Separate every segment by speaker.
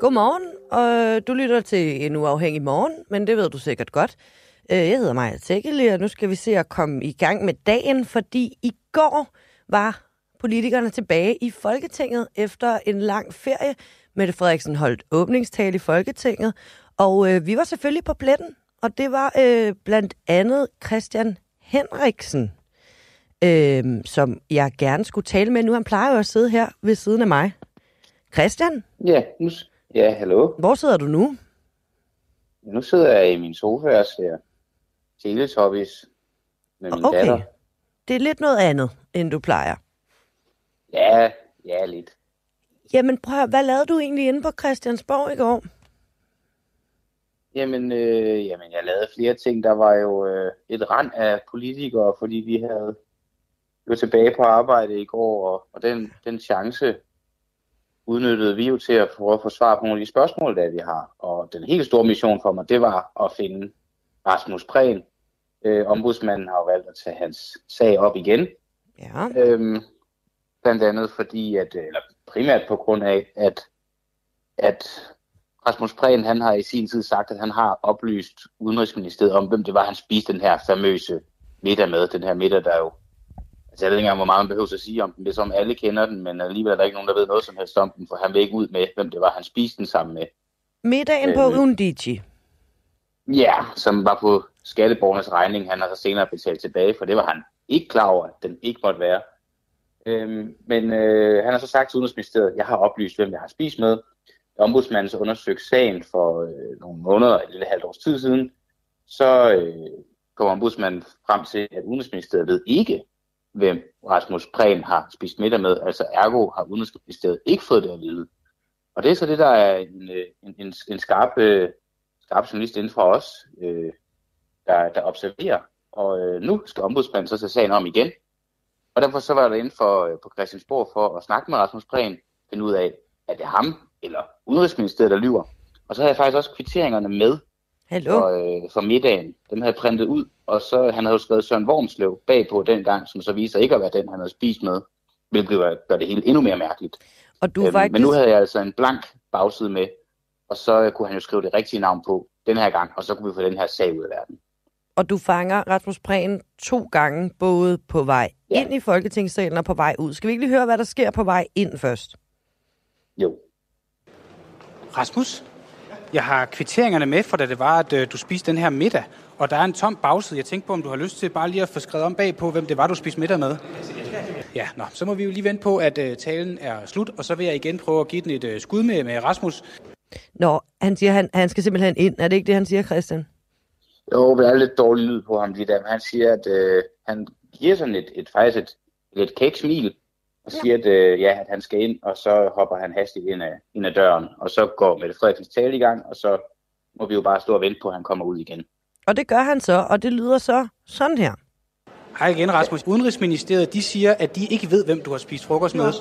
Speaker 1: Godmorgen, og du lytter til en uafhængig morgen, men det ved du sikkert godt. Øh, jeg hedder Maja Tækkeli, og nu skal vi se at komme i gang med dagen, fordi i går var politikerne tilbage i Folketinget efter en lang ferie. Mette Frederiksen holdt åbningstale i Folketinget, og øh, vi var selvfølgelig på pletten, og det var øh, blandt andet Christian Henriksen, øh, som jeg gerne skulle tale med nu. Han plejer jo at sidde her ved siden af mig. Christian,
Speaker 2: Ja, nu, ja, hallo.
Speaker 1: hvor sidder du nu?
Speaker 2: Nu sidder jeg i min sofa og ser Teletubbies med min
Speaker 1: Okay.
Speaker 2: datter.
Speaker 1: Det er lidt noget andet, end du plejer.
Speaker 2: Ja, ja, lidt.
Speaker 1: Jamen prøv hvad lavede du egentlig inde på Christiansborg i går?
Speaker 2: Jamen, øh, jamen, jeg lavede flere ting. Der var jo øh, et rand af politikere, fordi vi havde var tilbage på arbejde i går, og, og den, den chance udnyttede vi jo til at prøve at få svar på nogle af de spørgsmål, der vi har. Og den helt store mission for mig, det var at finde Rasmus Prehn. Øh, ombudsmanden har jo valgt at tage hans sag op igen.
Speaker 1: Ja.
Speaker 2: Øhm, blandt andet fordi, at, eller primært på grund af, at, at Rasmus Prehn, han har i sin tid sagt, at han har oplyst Udenrigsministeriet om, hvem det var, han spiste den her famøse middag med. Den her middag, der jo, altså jeg ved ikke engang, hvor meget man behøver at sige om den. Det er som alle kender den, men alligevel er der ikke nogen, der ved noget som helst om den, for han vil ikke ud med, hvem det var, han spiste den sammen med.
Speaker 1: Middagen på
Speaker 2: Øh.
Speaker 1: Undigi.
Speaker 2: Ja, som var på skatteborgernes regning. Han har så senere betalt tilbage, for det var han ikke klar over, at den ikke måtte være. Øhm, men øh, han har så sagt til Udenrigsministeriet, jeg har oplyst, hvem jeg har spist med. Ombudsmanden så undersøgt sagen for øh, nogle måneder, et lille halvt års tid siden. Så øh, kom ombudsmanden frem til, at Udenrigsministeriet ved ikke, hvem Rasmus Prehn har spist middag med. Altså ergo har Udenrigsministeriet ikke fået det at vide. Og det er så det, der er en, øh, en, en, en skarp, øh, skarp journalist inden fra os, øh, der, der observerer. Og øh, nu skal ombudsmanden så tage sagen om igen. Og derfor så var der derinde for, øh, på Christiansborg for at snakke med Rasmus Prehn, finde ud af, er det ham eller Udenrigsministeriet, der lyver. Og så havde jeg faktisk også kvitteringerne med
Speaker 1: Hallo?
Speaker 2: for, øh, for middagen. Dem havde printet ud, og så han havde jo skrevet Søren Wormslev bagpå dengang, som så viser ikke at være den, han havde spist med, hvilket gør- gør det hele endnu mere mærkeligt.
Speaker 1: Og du
Speaker 2: Øhm,
Speaker 1: faktisk...
Speaker 2: Men nu havde jeg altså en blank bagside med, og så øh, kunne han jo skrive det rigtige navn på den her gang, og så kunne vi få den her sag ud af verden.
Speaker 1: Og du fanger Rasmus Prehn to gange, både på vej
Speaker 2: Ja.
Speaker 1: ind i Folketingssalen og på vej ud. Skal vi ikke lige høre, hvad der sker på vej ind først?
Speaker 2: Jo.
Speaker 3: Rasmus, jeg har kvitteringerne med for, da det var, at øh, du spiste den her middag. Og der er en tom bagside. Jeg tænkte på, om du har lyst til bare lige at få skrevet om bag på, hvem det var, du spiste middag med. Ja, nå, så må vi jo lige vente på, at øh, talen er slut, og så vil jeg igen prøve at give den et øh, skud med, med Rasmus.
Speaker 1: Nå, han siger, han, han skal simpelthen ind. Er det ikke det, han siger, Christian?
Speaker 2: Jo, der er lidt dårlig lyd på ham lige der, men han siger, at øh, han giver sådan et, et faktisk et lidt kæk smil, og siger, at, øh, ja, at han skal ind, og så hopper han hastigt ind af, ind af døren, og så går Mette Frederiksens tale i gang, og så må vi jo bare stå og vente på, at han kommer ud igen.
Speaker 1: Og det gør han så, og det lyder så sådan her.
Speaker 3: Hej igen, Rasmus. Udenrigsministeriet, de siger, at de ikke ved, hvem du har spist frokost med.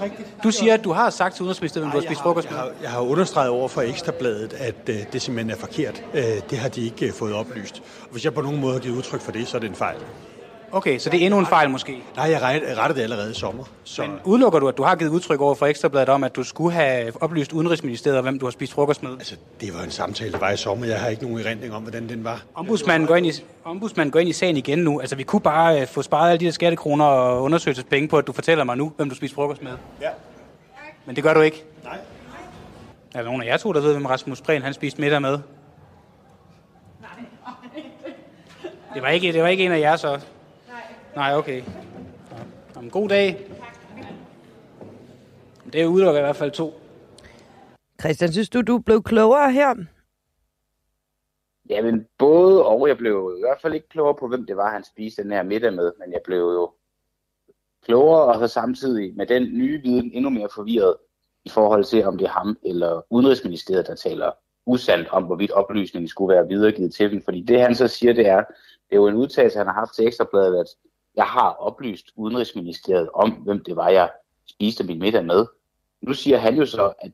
Speaker 3: Du siger, at du har sagt til Udenrigsministeriet, hvem du har
Speaker 4: jeg
Speaker 3: spist
Speaker 4: har,
Speaker 3: frokost
Speaker 4: jeg,
Speaker 3: med.
Speaker 4: har, jeg har understreget over for Ekstrabladet, at øh, det simpelthen er forkert. Øh, det har de ikke øh, fået oplyst. Og hvis jeg på nogen måde har givet udtryk for det, så er det en fejl.
Speaker 3: Okay, så det er endnu en fejl måske.
Speaker 4: Nej, jeg ret- rettede det allerede i sommer. Så
Speaker 3: Men udelukker du, at du har givet udtryk over for Ekstrabladet om, at du skulle have oplyst Udenrigsministeriet, hvem du har spist frokost med?
Speaker 4: altså, det var en samtale, der var i sommer. Jeg har ikke nogen erindring om, hvordan den var.
Speaker 3: Ombudsmanden går, ind i, ombudsmanden går ind i sagen igen nu. Altså, vi kunne bare øh, få sparet alle de her skattekroner og undersøgelsespenge på, at du fortæller mig nu, hvem du spiser frokost med.
Speaker 4: Ja.
Speaker 3: Men det gør du ikke.
Speaker 4: Nej.
Speaker 3: Er der nogen af jer to, der ved, hvem Rasmus Prehn han spiste middag med? Det var ikke, det var ikke en af jer, så? Nej. Okay. Jamen, god dag. Det udelukker i hvert fald to.
Speaker 1: Christian, synes du, du blev klogere her?
Speaker 2: Jamen, både og. Jeg blev i hvert fald ikke klogere på, hvem det var, han spiste den her middag med, men jeg blev jo klogere, og så samtidig med den nye viden endnu mere forvirret i forhold til, om det er ham eller Udenrigsministeriet, der taler usandt om, hvorvidt oplysningen skulle være videregivet til dem. Fordi det, han så siger, det er, det er jo en udtalelse, han har haft til Ekstrabladet, at jeg har oplyst Udenrigsministeriet om, hvem det var, jeg spiste min middag med. Nu siger han jo så, at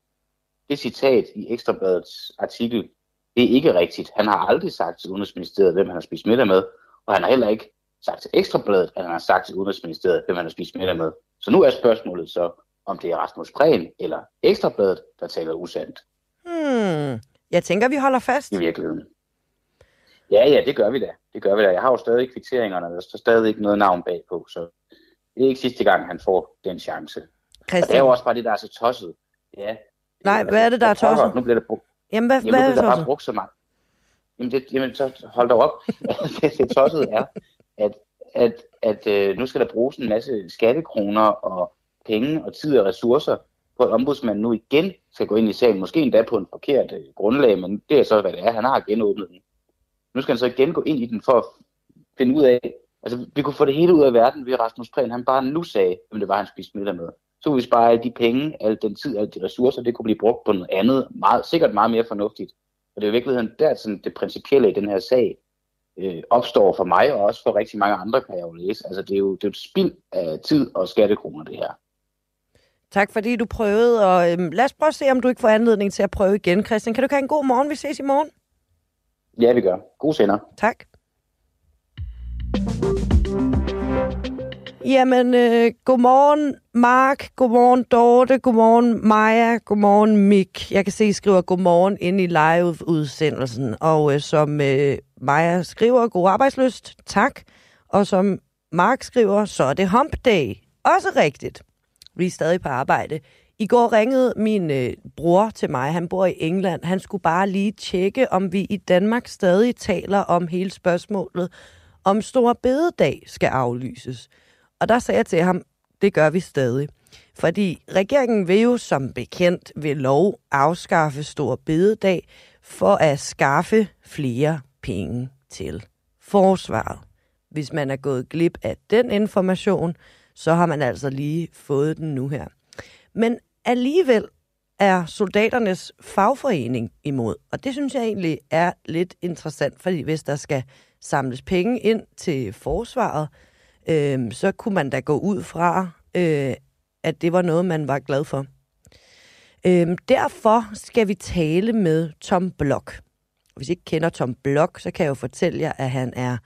Speaker 2: det citat i Ekstrabladets artikel, det er ikke rigtigt. Han har aldrig sagt til Udenrigsministeriet, hvem han har spist middag med, og han har heller ikke sagt til Ekstrabladet, at han har sagt til Udenrigsministeriet, hvem han har spist middag med. Så nu er spørgsmålet så, om det er Rasmus Prehn eller Ekstrabladet, der taler usandt.
Speaker 1: Hmm. Jeg tænker, vi holder fast.
Speaker 2: i virkeligheden. Ja, ja, det gør vi da. Det gør vi da. Jeg har jo stadig kvitteringerne, og der står stadig ikke noget navn bagpå, så det er ikke sidste gang, han får den chance. Og det er
Speaker 1: Christian.
Speaker 2: jo også bare det, der er så tosset. Ja.
Speaker 1: Nej, hvad er det, der er tosset?
Speaker 2: Nu bliver det brugt.
Speaker 1: Jamen, hvad,
Speaker 2: Jamen,
Speaker 1: hvad er det
Speaker 2: bare brugt så meget. Jamen, det, jamen så hold da op. det, det tosset er, at, at, at øh, nu skal der bruges en masse skattekroner og penge og tid og ressourcer på, at ombudsmanden nu igen skal gå ind i sagen. Måske endda på en forkert øh, grundlag, men det er så, hvad det er. Han har genåbnet den. Nu skal han så igen gå ind i den for at finde ud af, altså vi kunne få det hele ud af verden ved Rasmus Prehn. Han bare nu sagde, hvem det var, han spiste middag med. Så kunne vi spare alle de penge, al den tid, alle de ressourcer, det kunne blive brugt på noget andet, meget, sikkert meget mere fornuftigt. Og det er i virkeligheden der, sådan det principielle i den her sag øh, opstår for mig, og også for rigtig mange andre, kan jeg jo læse. Altså det er jo, det er jo et spild af tid og skattekroner, det her.
Speaker 1: Tak fordi du prøvede, og øhm, lad os prøve at se, om du ikke får anledning til at prøve igen. Christian, kan du ikke have en god morgen? Vi ses i morgen.
Speaker 2: Ja, vi gør. God sender.
Speaker 1: Tak. Jamen, øh, godmorgen Mark, godmorgen Dorte, godmorgen Maja, godmorgen Mik. Jeg kan se, I skriver godmorgen ind i live-udsendelsen, og øh, som øh, Maja skriver, god arbejdsløst, tak. Og som Mark skriver, så er det hump day. Også rigtigt. Vi er stadig på arbejde. I går ringede min øh, bror til mig, han bor i England. Han skulle bare lige tjekke, om vi i Danmark stadig taler om hele spørgsmålet, om Stor Bededag skal aflyses. Og der sagde jeg til ham, det gør vi stadig. Fordi regeringen vil jo som bekendt ved lov afskaffe Stor Bededag for at skaffe flere penge til forsvaret. Hvis man er gået glip af den information, så har man altså lige fået den nu her. Men alligevel er soldaternes fagforening imod. Og det synes jeg egentlig er lidt interessant, fordi hvis der skal samles penge ind til forsvaret, øh, så kunne man da gå ud fra, øh, at det var noget, man var glad for. Øh, derfor skal vi tale med Tom Blok. Hvis I ikke kender Tom Blok, så kan jeg jo fortælle jer, at han er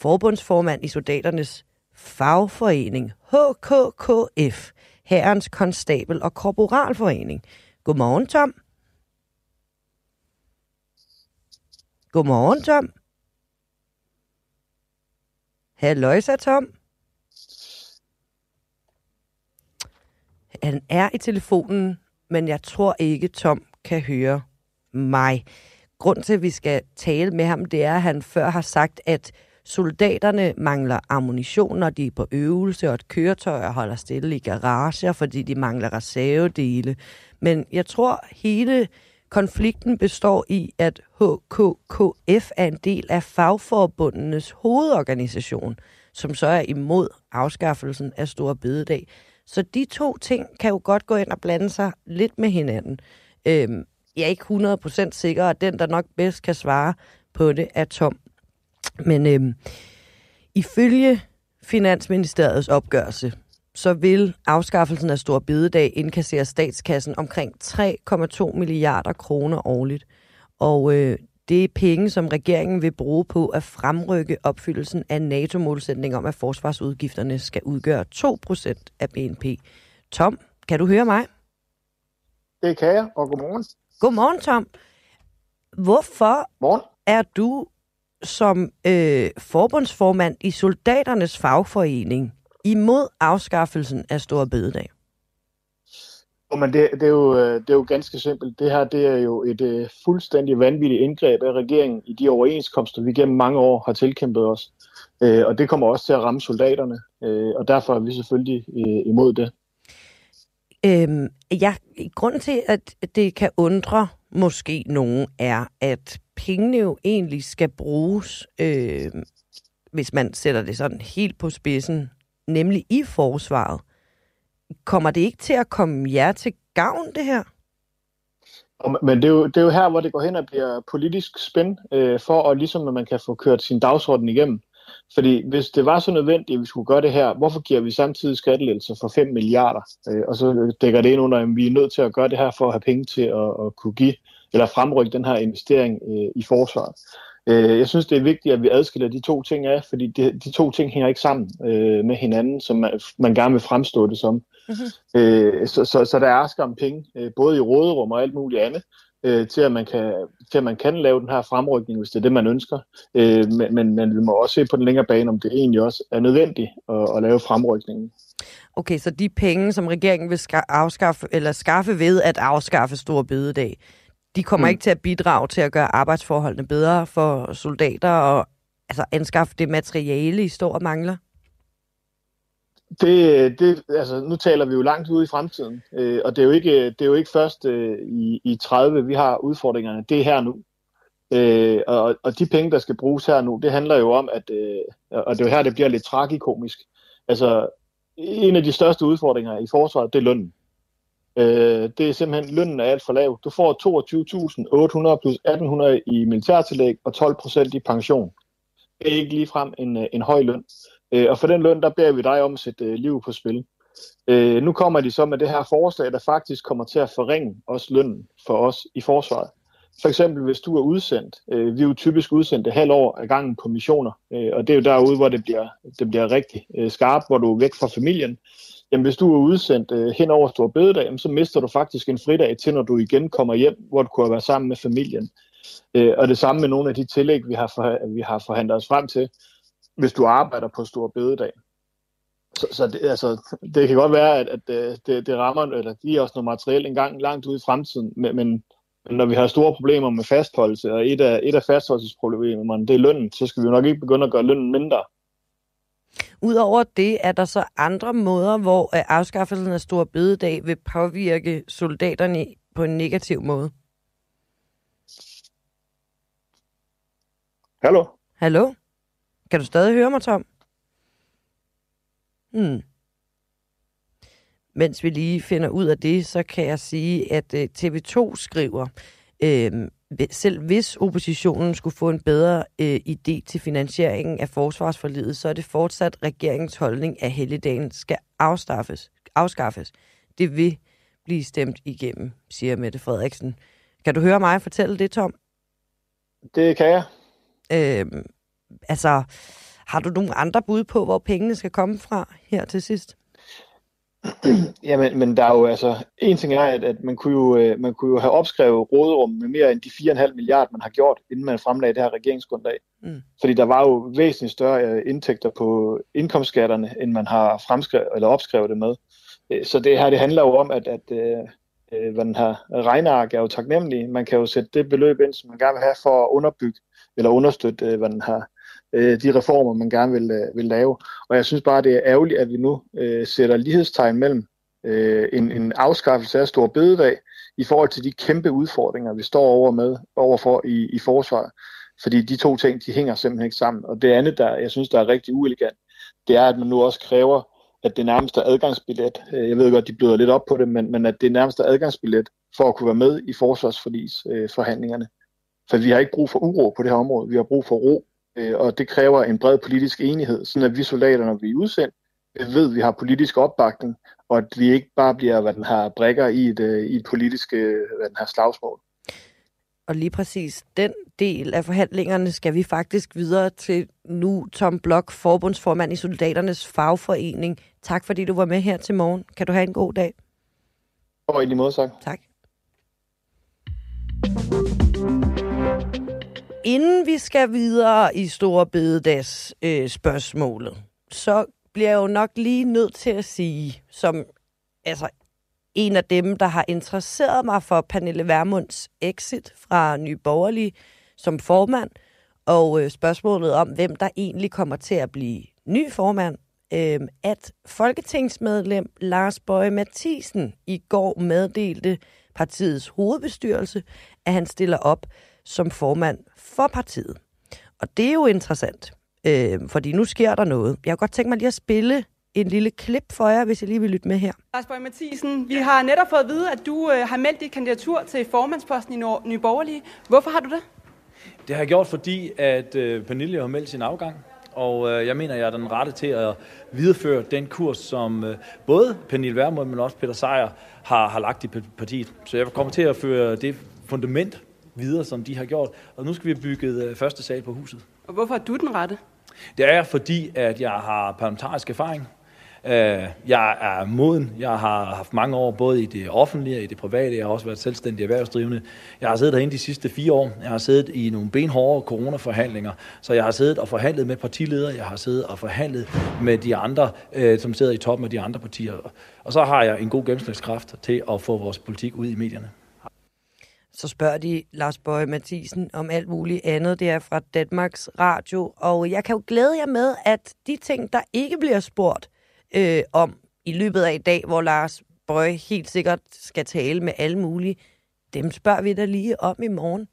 Speaker 1: forbundsformand i soldaternes fagforening HKKF, Herrens Konstabel og Korporalforening. Godmorgen, Tom. Godmorgen, Tom. Halløjsa, Tom. Han er i telefonen, men jeg tror ikke, Tom kan høre mig. Grunden til, at vi skal tale med ham, det er, at han før har sagt, at soldaterne mangler ammunition, når de er på øvelse, og at køretøjer holder stille i garager, fordi de mangler reservedele. Men jeg tror, hele konflikten består i, at HKKF er en del af fagforbundenes hovedorganisation, som så er imod afskaffelsen af Store Bededag. Så de to ting kan jo godt gå ind og blande sig lidt med hinanden. Øhm, jeg er ikke 100% sikker, at den, der nok bedst kan svare på det, er Tom. Men øhm, ifølge Finansministeriets opgørelse, så vil afskaffelsen af Stor Bededag indkassere statskassen omkring 3,2 milliarder kroner årligt. Og øh, det er penge, som regeringen vil bruge på at fremrykke opfyldelsen af NATO-målsætning om, at forsvarsudgifterne skal udgøre 2% af BNP. Tom, kan du høre mig?
Speaker 5: Det kan jeg, og godmorgen.
Speaker 1: Godmorgen, Tom. Hvorfor
Speaker 5: Morgen.
Speaker 1: er du som øh, forbundsformand i Soldaternes Fagforening imod afskaffelsen af Store Bededag?
Speaker 5: Oh, men det, det, er jo, øh, det er jo ganske simpelt. Det her det er jo et uh, fuldstændig vanvittigt indgreb af regeringen i de overenskomster, vi gennem mange år har tilkæmpet os. Uh, og det kommer også til at ramme soldaterne, uh, og derfor er vi selvfølgelig uh, imod det.
Speaker 1: Øhm, ja, grunden til, at det kan undre måske nogen, er, at pengene jo egentlig skal bruges, øh, hvis man sætter det sådan helt på spidsen, nemlig i forsvaret. Kommer det ikke til at komme jer til gavn, det her?
Speaker 5: Men det er, jo, det er jo her, hvor det går hen og bliver politisk spænd, øh, for at ligesom, at man kan få kørt sin dagsorden igennem. Fordi hvis det var så nødvendigt, at vi skulle gøre det her, hvorfor giver vi samtidig skattelettelser for 5 milliarder? Øh, og så dækker det ind under, at vi er nødt til at gøre det her for at have penge til at, at kunne give eller fremrykke den her investering øh, i forsvaret. Øh, jeg synes, det er vigtigt, at vi adskiller de to ting af, fordi de, de to ting hænger ikke sammen øh, med hinanden, som man, man gerne vil fremstå det som. Mm-hmm. Øh, så, så, så der er skam penge, øh, både i råderum og alt muligt andet. øh, til, at man kan, til at man kan lave den her fremrykning, hvis det er det, man ønsker. Øh, men, men, vi må også se på den længere bane, om det egentlig også er nødvendigt at, at lave fremrykningen.
Speaker 1: Okay, så de penge, som regeringen vil ska- afskaffe, eller skaffe ved at afskaffe store bededag, de kommer mm. ikke til at bidrage til at gøre arbejdsforholdene bedre for soldater og altså anskaffe det materiale, I står og mangler?
Speaker 5: Det, det, altså, nu taler vi jo langt ude i fremtiden, øh, og det er jo ikke, det er jo ikke først øh, i, i 30, vi har udfordringerne. Det er her nu. Øh, og, og de penge, der skal bruges her nu, det handler jo om, at, øh, og det er jo her, det bliver lidt tragikomisk. Altså, en af de største udfordringer i forsvaret, det er lønnen. Øh, det er simpelthen, lønnen er alt for lav. Du får 22.800 plus 1.800 i militærtillæg og 12% i pension. Det er ikke ligefrem en, øh, en høj løn. Øh, og for den løn, der beder vi dig om at sætte øh, liv på spil. Øh, nu kommer de så med det her forslag, der faktisk kommer til at forringe også lønnen for os i forsvaret. For eksempel hvis du er udsendt, øh, vi er jo typisk udsendt et halvt år ad gangen på missioner, øh, og det er jo derude, hvor det bliver, det bliver rigtig øh, skarpt, hvor du er væk fra familien. Jamen hvis du er udsendt øh, hen over Stor Bededag, så mister du faktisk en fridag til, når du igen kommer hjem, hvor du kunne være sammen med familien. Øh, og det samme med nogle af de tillæg, vi har, for, vi har forhandlet os frem til, hvis du arbejder på Stor Bededag. Så, så det, altså, det kan godt være, at, at øh, det, det rammer, eller giver os noget materiel en gang langt ude i fremtiden, men, men når vi har store problemer med fastholdelse, og et af, et af fastholdelsesproblemerne, det er lønnen, så skal vi jo nok ikke begynde at gøre lønnen mindre.
Speaker 1: Udover det, er der så andre måder, hvor afskaffelsen af Stor Bededag vil påvirke soldaterne på en negativ måde?
Speaker 5: Hallo?
Speaker 1: Hallo? Kan du stadig høre mig, Tom? Hmm. Mens vi lige finder ud af det, så kan jeg sige, at øh, TV2 skriver, øh, selv hvis oppositionen skulle få en bedre øh, idé til finansieringen af forsvarsforlidet, så er det fortsat regeringens holdning, at helligdagen skal afskaffes. afskaffes. Det vil blive stemt igennem, siger Mette Frederiksen. Kan du høre mig fortælle det, Tom?
Speaker 5: Det kan jeg.
Speaker 1: Øh, altså, har du nogle andre bud på, hvor pengene skal komme fra her til sidst?
Speaker 5: Jamen, men der er jo altså, en ting er, at, at man, kunne jo, øh, man kunne jo have opskrevet råderum med mere end de 4,5 milliarder, man har gjort, inden man fremlagde det her regeringsgrundlag. Mm. Fordi der var jo væsentligt større øh, indtægter på indkomstskatterne, end man har fremskrevet, eller opskrevet det med. Øh, så det her, det handler jo om, at, at øh, hvad den her regneark er jo taknemmelig. Man kan jo sætte det beløb ind, som man gerne vil have for at underbygge eller understøtte, hvad den her øh, de reformer, man gerne vil, øh, vil lave. Og jeg synes bare, det er ærgerligt, at vi nu øh, sætter lighedstegn mellem øh, en, en afskaffelse af stor bededag i forhold til de kæmpe udfordringer, vi står over med overfor i, i forsvaret. Fordi de to ting, de hænger simpelthen ikke sammen. Og det andet, der jeg synes, der er rigtig uelegant, det er, at man nu også kræver, at det nærmeste adgangsbillet, øh, jeg ved godt, de bløder lidt op på det, men, men at det nærmeste adgangsbillet for at kunne være med i forsvarsforlisforhandlingerne. Øh, for vi har ikke brug for uro på det her område, vi har brug for ro Øh, og det kræver en bred politisk enighed, sådan at vi soldater, når vi er udsendt, øh, ved, at vi har politisk opbakning, og at vi ikke bare bliver, hvad den har brækker i et, øh, i et politisk hvad den har slagsmål.
Speaker 1: Og lige præcis den del af forhandlingerne skal vi faktisk videre til nu Tom Blok, forbundsformand i Soldaternes Fagforening. Tak fordi du var med her til morgen. Kan du have en god dag?
Speaker 5: Og i lige måde, tak.
Speaker 1: Tak inden vi skal videre i Store Bededags øh, spørgsmålet, så bliver jeg jo nok lige nødt til at sige, som altså, en af dem, der har interesseret mig for Pernille Vermunds exit fra Nye Borgerlige som formand, og øh, spørgsmålet om, hvem der egentlig kommer til at blive ny formand, øh, at folketingsmedlem Lars Bøje Mathisen i går meddelte partiets hovedbestyrelse, at han stiller op som formand for partiet. Og det er jo interessant, øh, fordi nu sker der noget. Jeg har godt tænkt mig lige at spille en lille klip for jer, hvis jeg lige vil lytte med her.
Speaker 6: Lars Bøge Mathisen, vi har netop fået at vide, at du øh, har meldt dit kandidatur til formandsposten i Nye Borgerlige. Hvorfor har du det?
Speaker 7: Det har jeg gjort, fordi at øh, Pernille har meldt sin afgang. Og øh, jeg mener, jeg er den rette til at videreføre den kurs, som øh, både Pernille Vermund, men også Peter Sejer har, har lagt i partiet. Så jeg kommer til at føre det fundament videre, som de har gjort. Og nu skal vi have bygget øh, første sal på huset.
Speaker 6: Og hvorfor er du den rette?
Speaker 7: Det er fordi, at jeg har parlamentarisk erfaring. Øh, jeg er moden. Jeg har haft mange år både i det offentlige og i det private. Jeg har også været selvstændig erhvervsdrivende. Jeg har siddet derinde de sidste fire år. Jeg har siddet i nogle benhårde coronaforhandlinger. Så jeg har siddet og forhandlet med partiledere. Jeg har siddet og forhandlet med de andre, øh, som sidder i toppen af de andre partier. Og så har jeg en god gennemslagskraft til at få vores politik ud i medierne.
Speaker 1: Så spørger de Lars Bøge Mathisen om alt muligt andet. Det er fra Danmarks Radio. Og jeg kan jo glæde jer med, at de ting, der ikke bliver spurgt øh, om i løbet af i dag, hvor Lars Bøge helt sikkert skal tale med alle mulige, dem spørger vi da lige om i morgen.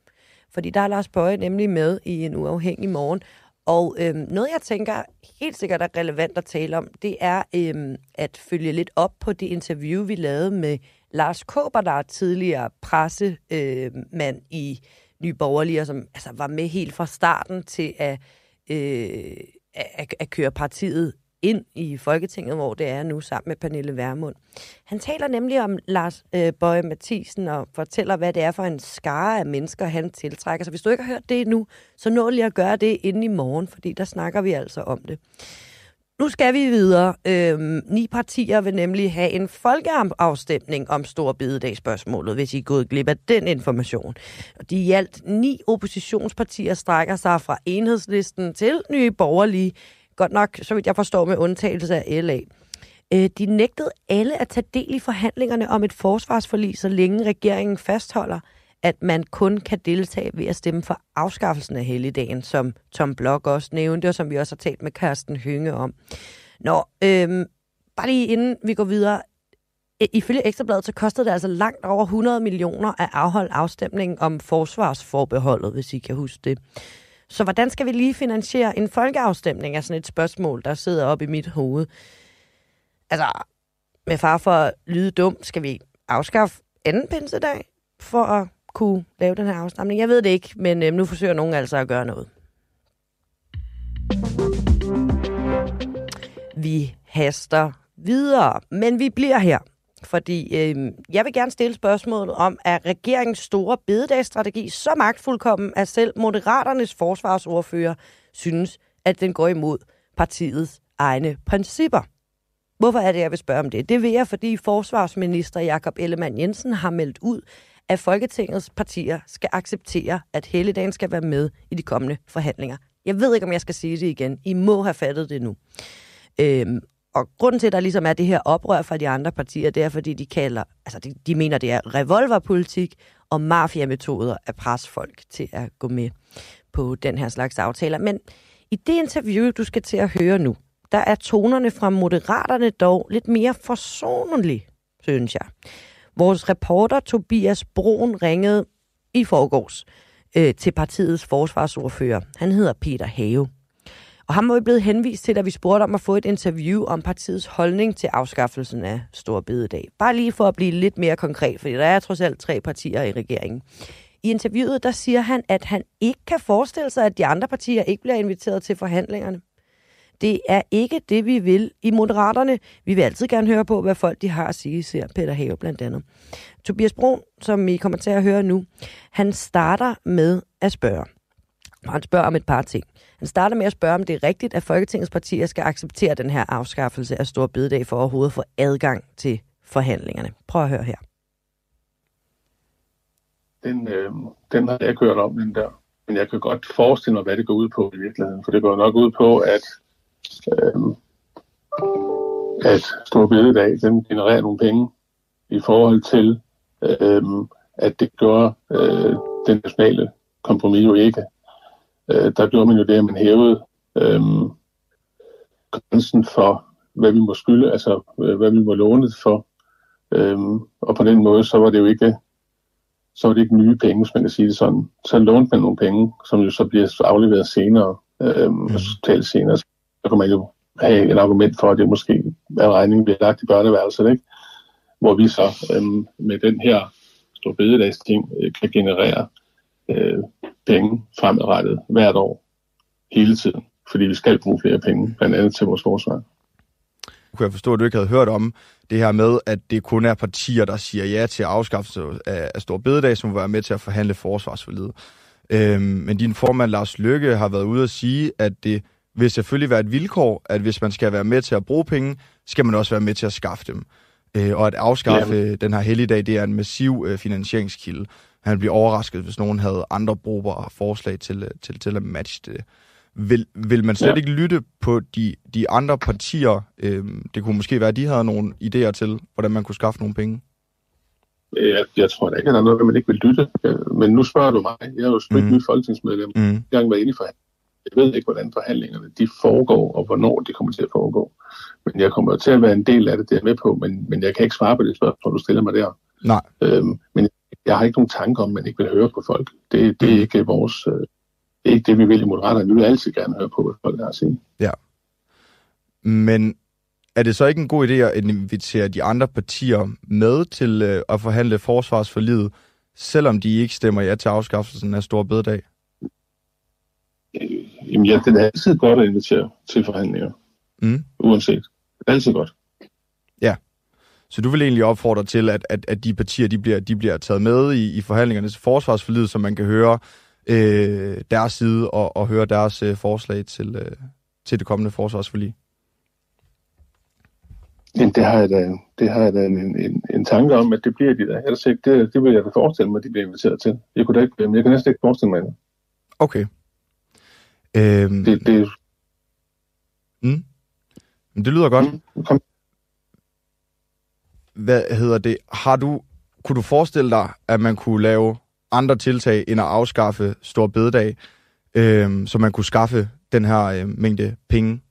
Speaker 1: Fordi der er Lars Bøge nemlig med i en uafhængig morgen. Og øh, noget, jeg tænker helt sikkert er relevant at tale om, det er øh, at følge lidt op på det interview, vi lavede med Lars Kåber, der er tidligere pressemand øh, i Nye Borgerlige, og som altså, var med helt fra starten til at, øh, at, at køre partiet ind i Folketinget, hvor det er nu sammen med Pernille Vermund. Han taler nemlig om Lars øh, Bøje Mathisen og fortæller, hvad det er for en skare af mennesker, han tiltrækker. Så hvis du ikke har hørt det nu, så nå lige at gøre det inden i morgen, fordi der snakker vi altså om det. Nu skal vi videre. Øhm, ni partier vil nemlig have en folkeafstemning om stor bededagsspørgsmålet, hvis I er gået glip af den information. Og de i alt ni oppositionspartier strækker sig fra enhedslisten til nye borgerlige. Godt nok, så vidt jeg forstår, med undtagelse af LA. Øh, de nægtede alle at tage del i forhandlingerne om et forsvarsforlig, så længe regeringen fastholder, at man kun kan deltage ved at stemme for afskaffelsen af helligdagen, som Tom Blok også nævnte, og som vi også har talt med Karsten Hynge om. Nå, øhm, bare lige inden vi går videre. Ifølge Ekstrabladet, så kostede det altså langt over 100 millioner at afholde afstemningen om forsvarsforbeholdet, hvis I kan huske det. Så hvordan skal vi lige finansiere en folkeafstemning er sådan et spørgsmål, der sidder op i mit hoved? Altså, med far for at lyde dum, skal vi afskaffe anden pinsedag for at kunne lave den her afstamning. Jeg ved det ikke, men øh, nu forsøger nogen altså at gøre noget. Vi haster videre, men vi bliver her. Fordi øh, jeg vil gerne stille spørgsmålet om, er regeringens store bededagsstrategi så magtfuldkommen, at selv Moderaternes forsvarsordfører synes, at den går imod partiets egne principper? Hvorfor er det, jeg vil spørge om det? Det vil jeg, fordi forsvarsminister Jakob Ellemann Jensen har meldt ud, at Folketingets partier skal acceptere, at Helligdagen skal være med i de kommende forhandlinger. Jeg ved ikke, om jeg skal sige det igen. I må have fattet det nu. Øhm, og grunden til, at der ligesom er det her oprør fra de andre partier, det er, fordi de kalder, altså de, de mener, det er revolverpolitik og mafiametoder at presse folk til at gå med på den her slags aftaler. Men i det interview, du skal til at høre nu, der er tonerne fra moderaterne dog lidt mere forsonlige, synes jeg. Vores reporter Tobias Broen ringede i forgårs øh, til partiets forsvarsordfører. Han hedder Peter Have. Og ham var vi blevet henvist til, da vi spurgte om at få et interview om partiets holdning til afskaffelsen af Stor Bededag. Bare lige for at blive lidt mere konkret, fordi der er trods alt tre partier i regeringen. I interviewet der siger han, at han ikke kan forestille sig, at de andre partier ikke bliver inviteret til forhandlingerne. Det er ikke det, vi vil i Moderaterne. Vi vil altid gerne høre på, hvad folk de har at sige, siger Peter Have blandt andet. Tobias Brun, som I kommer til at høre nu, han starter med at spørge. Og han spørger om et par ting. Han starter med at spørge, om det er rigtigt, at Folketingets partier skal acceptere den her afskaffelse af Stor Bededag for overhovedet at få adgang til forhandlingerne. Prøv at høre her.
Speaker 8: Den, øh, den har jeg kørt om, den der. Men jeg kan godt forestille mig, hvad det går ud på i virkeligheden. For det går nok ud på, at, øh, at Stor Bededag den genererer nogle penge i forhold til, øh, at det gør øh, den nationale kompromis jo ikke øh, der gjorde man jo det, at man hævede øh, grænsen for, hvad vi må skylde, altså øh, hvad vi må låne for. Øh, og på den måde, så var det jo ikke så var det ikke nye penge, hvis man kan sige det sådan. Så lånte man nogle penge, som jo så bliver afleveret senere, øh, mm. senere. Så kan man jo have et argument for, at det måske er regningen, bliver lagt i børneværelset, ikke? Hvor vi så øhm, med den her store bededags ting øh, kan generere øh, penge fremadrettet hvert år, hele tiden, fordi vi skal bruge flere penge, blandt andet til vores forsvar.
Speaker 9: Kunne jeg forstå, at du ikke havde hørt om det her med, at det kun er partier, der siger ja til afskaffelse af, af Stor Bededag, som vil være med til at forhandle forsvarsforledet. Øhm, men din formand Lars Lykke har været ude at sige, at det vil selvfølgelig være et vilkår, at hvis man skal være med til at bruge penge, skal man også være med til at skaffe dem. Øh, og at afskaffe ja. den her helligdag, det er en massiv øh, finansieringskilde. Han bliver overrasket, hvis nogen havde andre brugbare forslag til, øh, til, til at matche det. Vil, vil man slet ja. ikke lytte på de, de andre partier? Øh, det kunne måske være, at de havde nogle idéer til, hvordan man kunne skaffe nogle penge.
Speaker 8: Jeg, jeg tror da ikke, at der er noget, man ikke vil lytte. Men nu spørger du mig. Jeg er jo et mm. nyt folketingsmedlem. Mm. Jeg har været inde i forhandlinger. Jeg ved ikke, hvordan forhandlingerne de foregår, og hvornår de kommer til at foregå. Men jeg kommer til at være en del af det, det er med på, men, men jeg kan ikke svare på det spørgsmål, du stiller mig der.
Speaker 9: Nej.
Speaker 8: Øhm, men jeg har ikke nogen tanke om, at man ikke vil høre på folk. Det, det er mm. ikke vores... Øh, det er ikke det, vi vil i Moderaterne. Vi vil altid gerne høre på, hvad folk har at sige.
Speaker 9: Ja. Men er det så ikke en god idé at invitere de andre partier med til øh, at forhandle forsvarsforlidet, selvom de ikke stemmer ja til afskaffelsen af Stor Bededag?
Speaker 8: Jamen ja, det er altid godt at invitere til forhandlinger. Mm. Uanset. Altid godt.
Speaker 9: Ja. Så du vil egentlig opfordre til, at, at, at de partier de bliver, de bliver taget med i, i forhandlingerne til forsvarsforlidet, så man kan høre øh, deres side og, og høre deres øh, forslag til, øh, til det kommende forsvarsforlig?
Speaker 8: Jamen, det har jeg da, det har jeg da en, en, en tanke om, at det bliver de der. Ellers ikke, det, det vil jeg da forestille mig, at de bliver inviteret til. Jeg, kunne da ikke, jeg kan næsten ikke forestille mig det.
Speaker 9: Okay.
Speaker 8: Øhm... Det, det...
Speaker 9: Mm. Men det lyder godt. Mm. Kom. Hvad hedder det? Har du, kunne du forestille dig, at man kunne lave andre tiltag end at afskaffe Stor Bededag, øhm, så man kunne skaffe den her øh, mængde penge,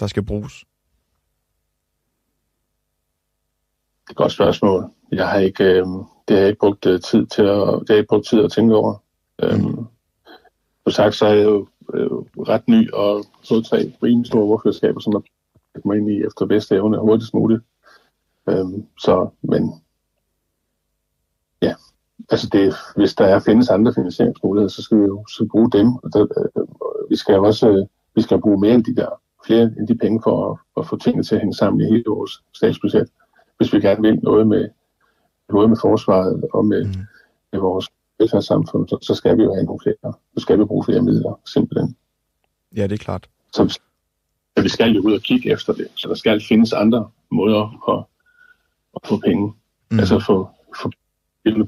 Speaker 9: der skal bruges?
Speaker 8: Det er et godt spørgsmål. Jeg har ikke, øh, det har jeg ikke brugt øh, tid til at, det har jeg ikke brugt tid at tænke over. Mm. Øhm, som sagt, så er jeg jo øh, ret ny og fået tre rimelig store ordførerskaber, som jeg kommer ind i efter bedste evne hurtigst muligt. Øhm, så, men ja, altså det, hvis der er, findes andre finansieringsmuligheder, så skal vi jo så bruge dem. Og der, øh, vi skal jo også øh, vi skal bruge mere end de der, flere end de penge for at, at få tingene til at hænge sammen i hele vores statsbudget, hvis vi gerne vil noget med, både med forsvaret og med, mm. med vores velfærdssamfund, så, så skal vi jo have nogle flere. Så skal vi bruge flere midler, simpelthen.
Speaker 9: Ja, det er klart.
Speaker 8: Så, så vi skal jo ud og kigge efter det. Så der skal findes andre måder at, at få penge. Mm. Altså få, få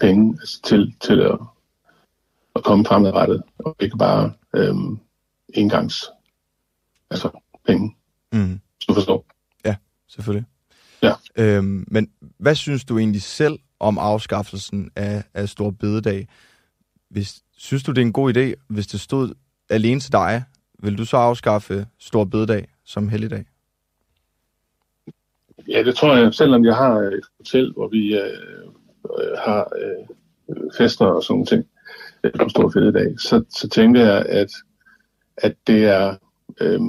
Speaker 8: penge altså til, til at, at komme fremadrettet, og ikke bare øhm, engangs altså penge. Mm. Du forstår?
Speaker 9: Ja, selvfølgelig.
Speaker 8: Ja.
Speaker 9: Øhm, men hvad synes du egentlig selv om afskaffelsen af, af Stor Bededag. Hvis, synes du, det er en god idé, hvis det stod alene til dig, vil du så afskaffe Stor Bededag som helligdag?
Speaker 8: Ja, det tror jeg. Selvom jeg har et hotel, hvor vi øh, øh har øh, fester og sådan ting, øh, på Stor Bededag, så, så tænker jeg, at, at det er... Øh,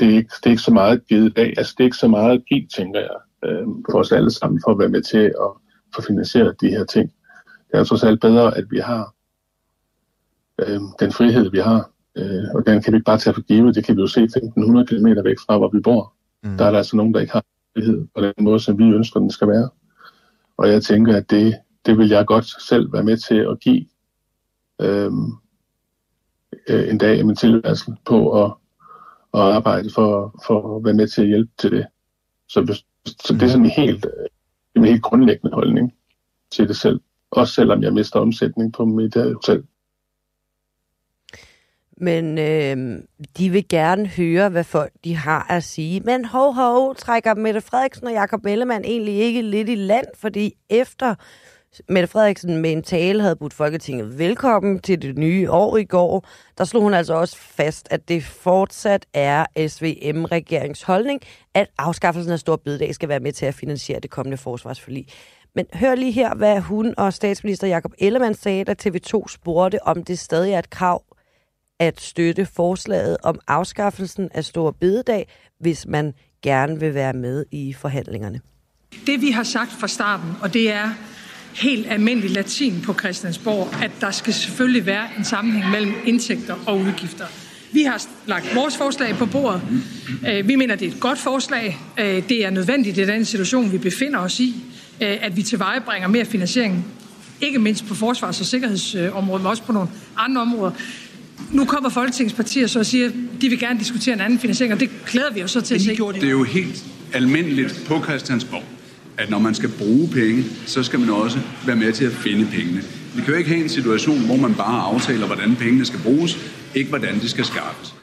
Speaker 8: det er, ikke, det er ikke så meget givet dag. Altså, det er ikke så meget at give, tænker jeg, øh, for os alle sammen, for at være med til at få finansieret de her ting. Det er trods alt bedre, at vi har øh, den frihed, vi har. Øh, og den kan vi ikke bare tage for givet. Det kan vi jo se 1500 km væk fra, hvor vi bor. Mm. Der er der altså nogen, der ikke har frihed på den måde, som vi ønsker, den skal være. Og jeg tænker, at det, det vil jeg godt selv være med til at give øh, øh en dag i min tilværelse på at, at arbejde for, for at være med til at hjælpe til det. Så, så det er sådan helt, en helt grundlæggende holdning til det selv. Også selvom jeg mister omsætning på mit øh, hotel.
Speaker 1: Men øh, de vil gerne høre, hvad folk de har at sige. Men hov, hov, trækker Mette Frederiksen og Jakob Ellemann egentlig ikke lidt i land, fordi efter Mette Frederiksen med en tale havde budt Folketinget velkommen til det nye år i går, der slog hun altså også fast, at det fortsat er SVM-regeringens holdning, at afskaffelsen af stor bededag skal være med til at finansiere det kommende forsvarsforlig. Men hør lige her, hvad hun og statsminister Jakob Ellemann sagde, da TV2 spurgte, om det stadig er et krav at støtte forslaget om afskaffelsen af stor bededag, hvis man gerne vil være med i forhandlingerne.
Speaker 10: Det vi har sagt fra starten, og det er, helt almindelig latin på Christiansborg, at der skal selvfølgelig være en sammenhæng mellem indtægter og udgifter. Vi har lagt vores forslag på bordet. Øh, vi mener, det er et godt forslag. Øh, det er nødvendigt i den situation, vi befinder os i, øh, at vi tilvejebringer mere finansiering, ikke mindst på forsvars- og sikkerhedsområdet, men også på nogle andre områder. Nu kommer Folketingets partier så og siger, de vil gerne diskutere en anden finansiering, og det glæder vi os så til at se.
Speaker 11: Det er jo helt almindeligt på Christiansborg, at når man skal bruge penge, så skal man også være med til at finde pengene. Vi kan jo ikke have en situation, hvor man bare aftaler, hvordan pengene skal bruges, ikke hvordan de skal skaffes.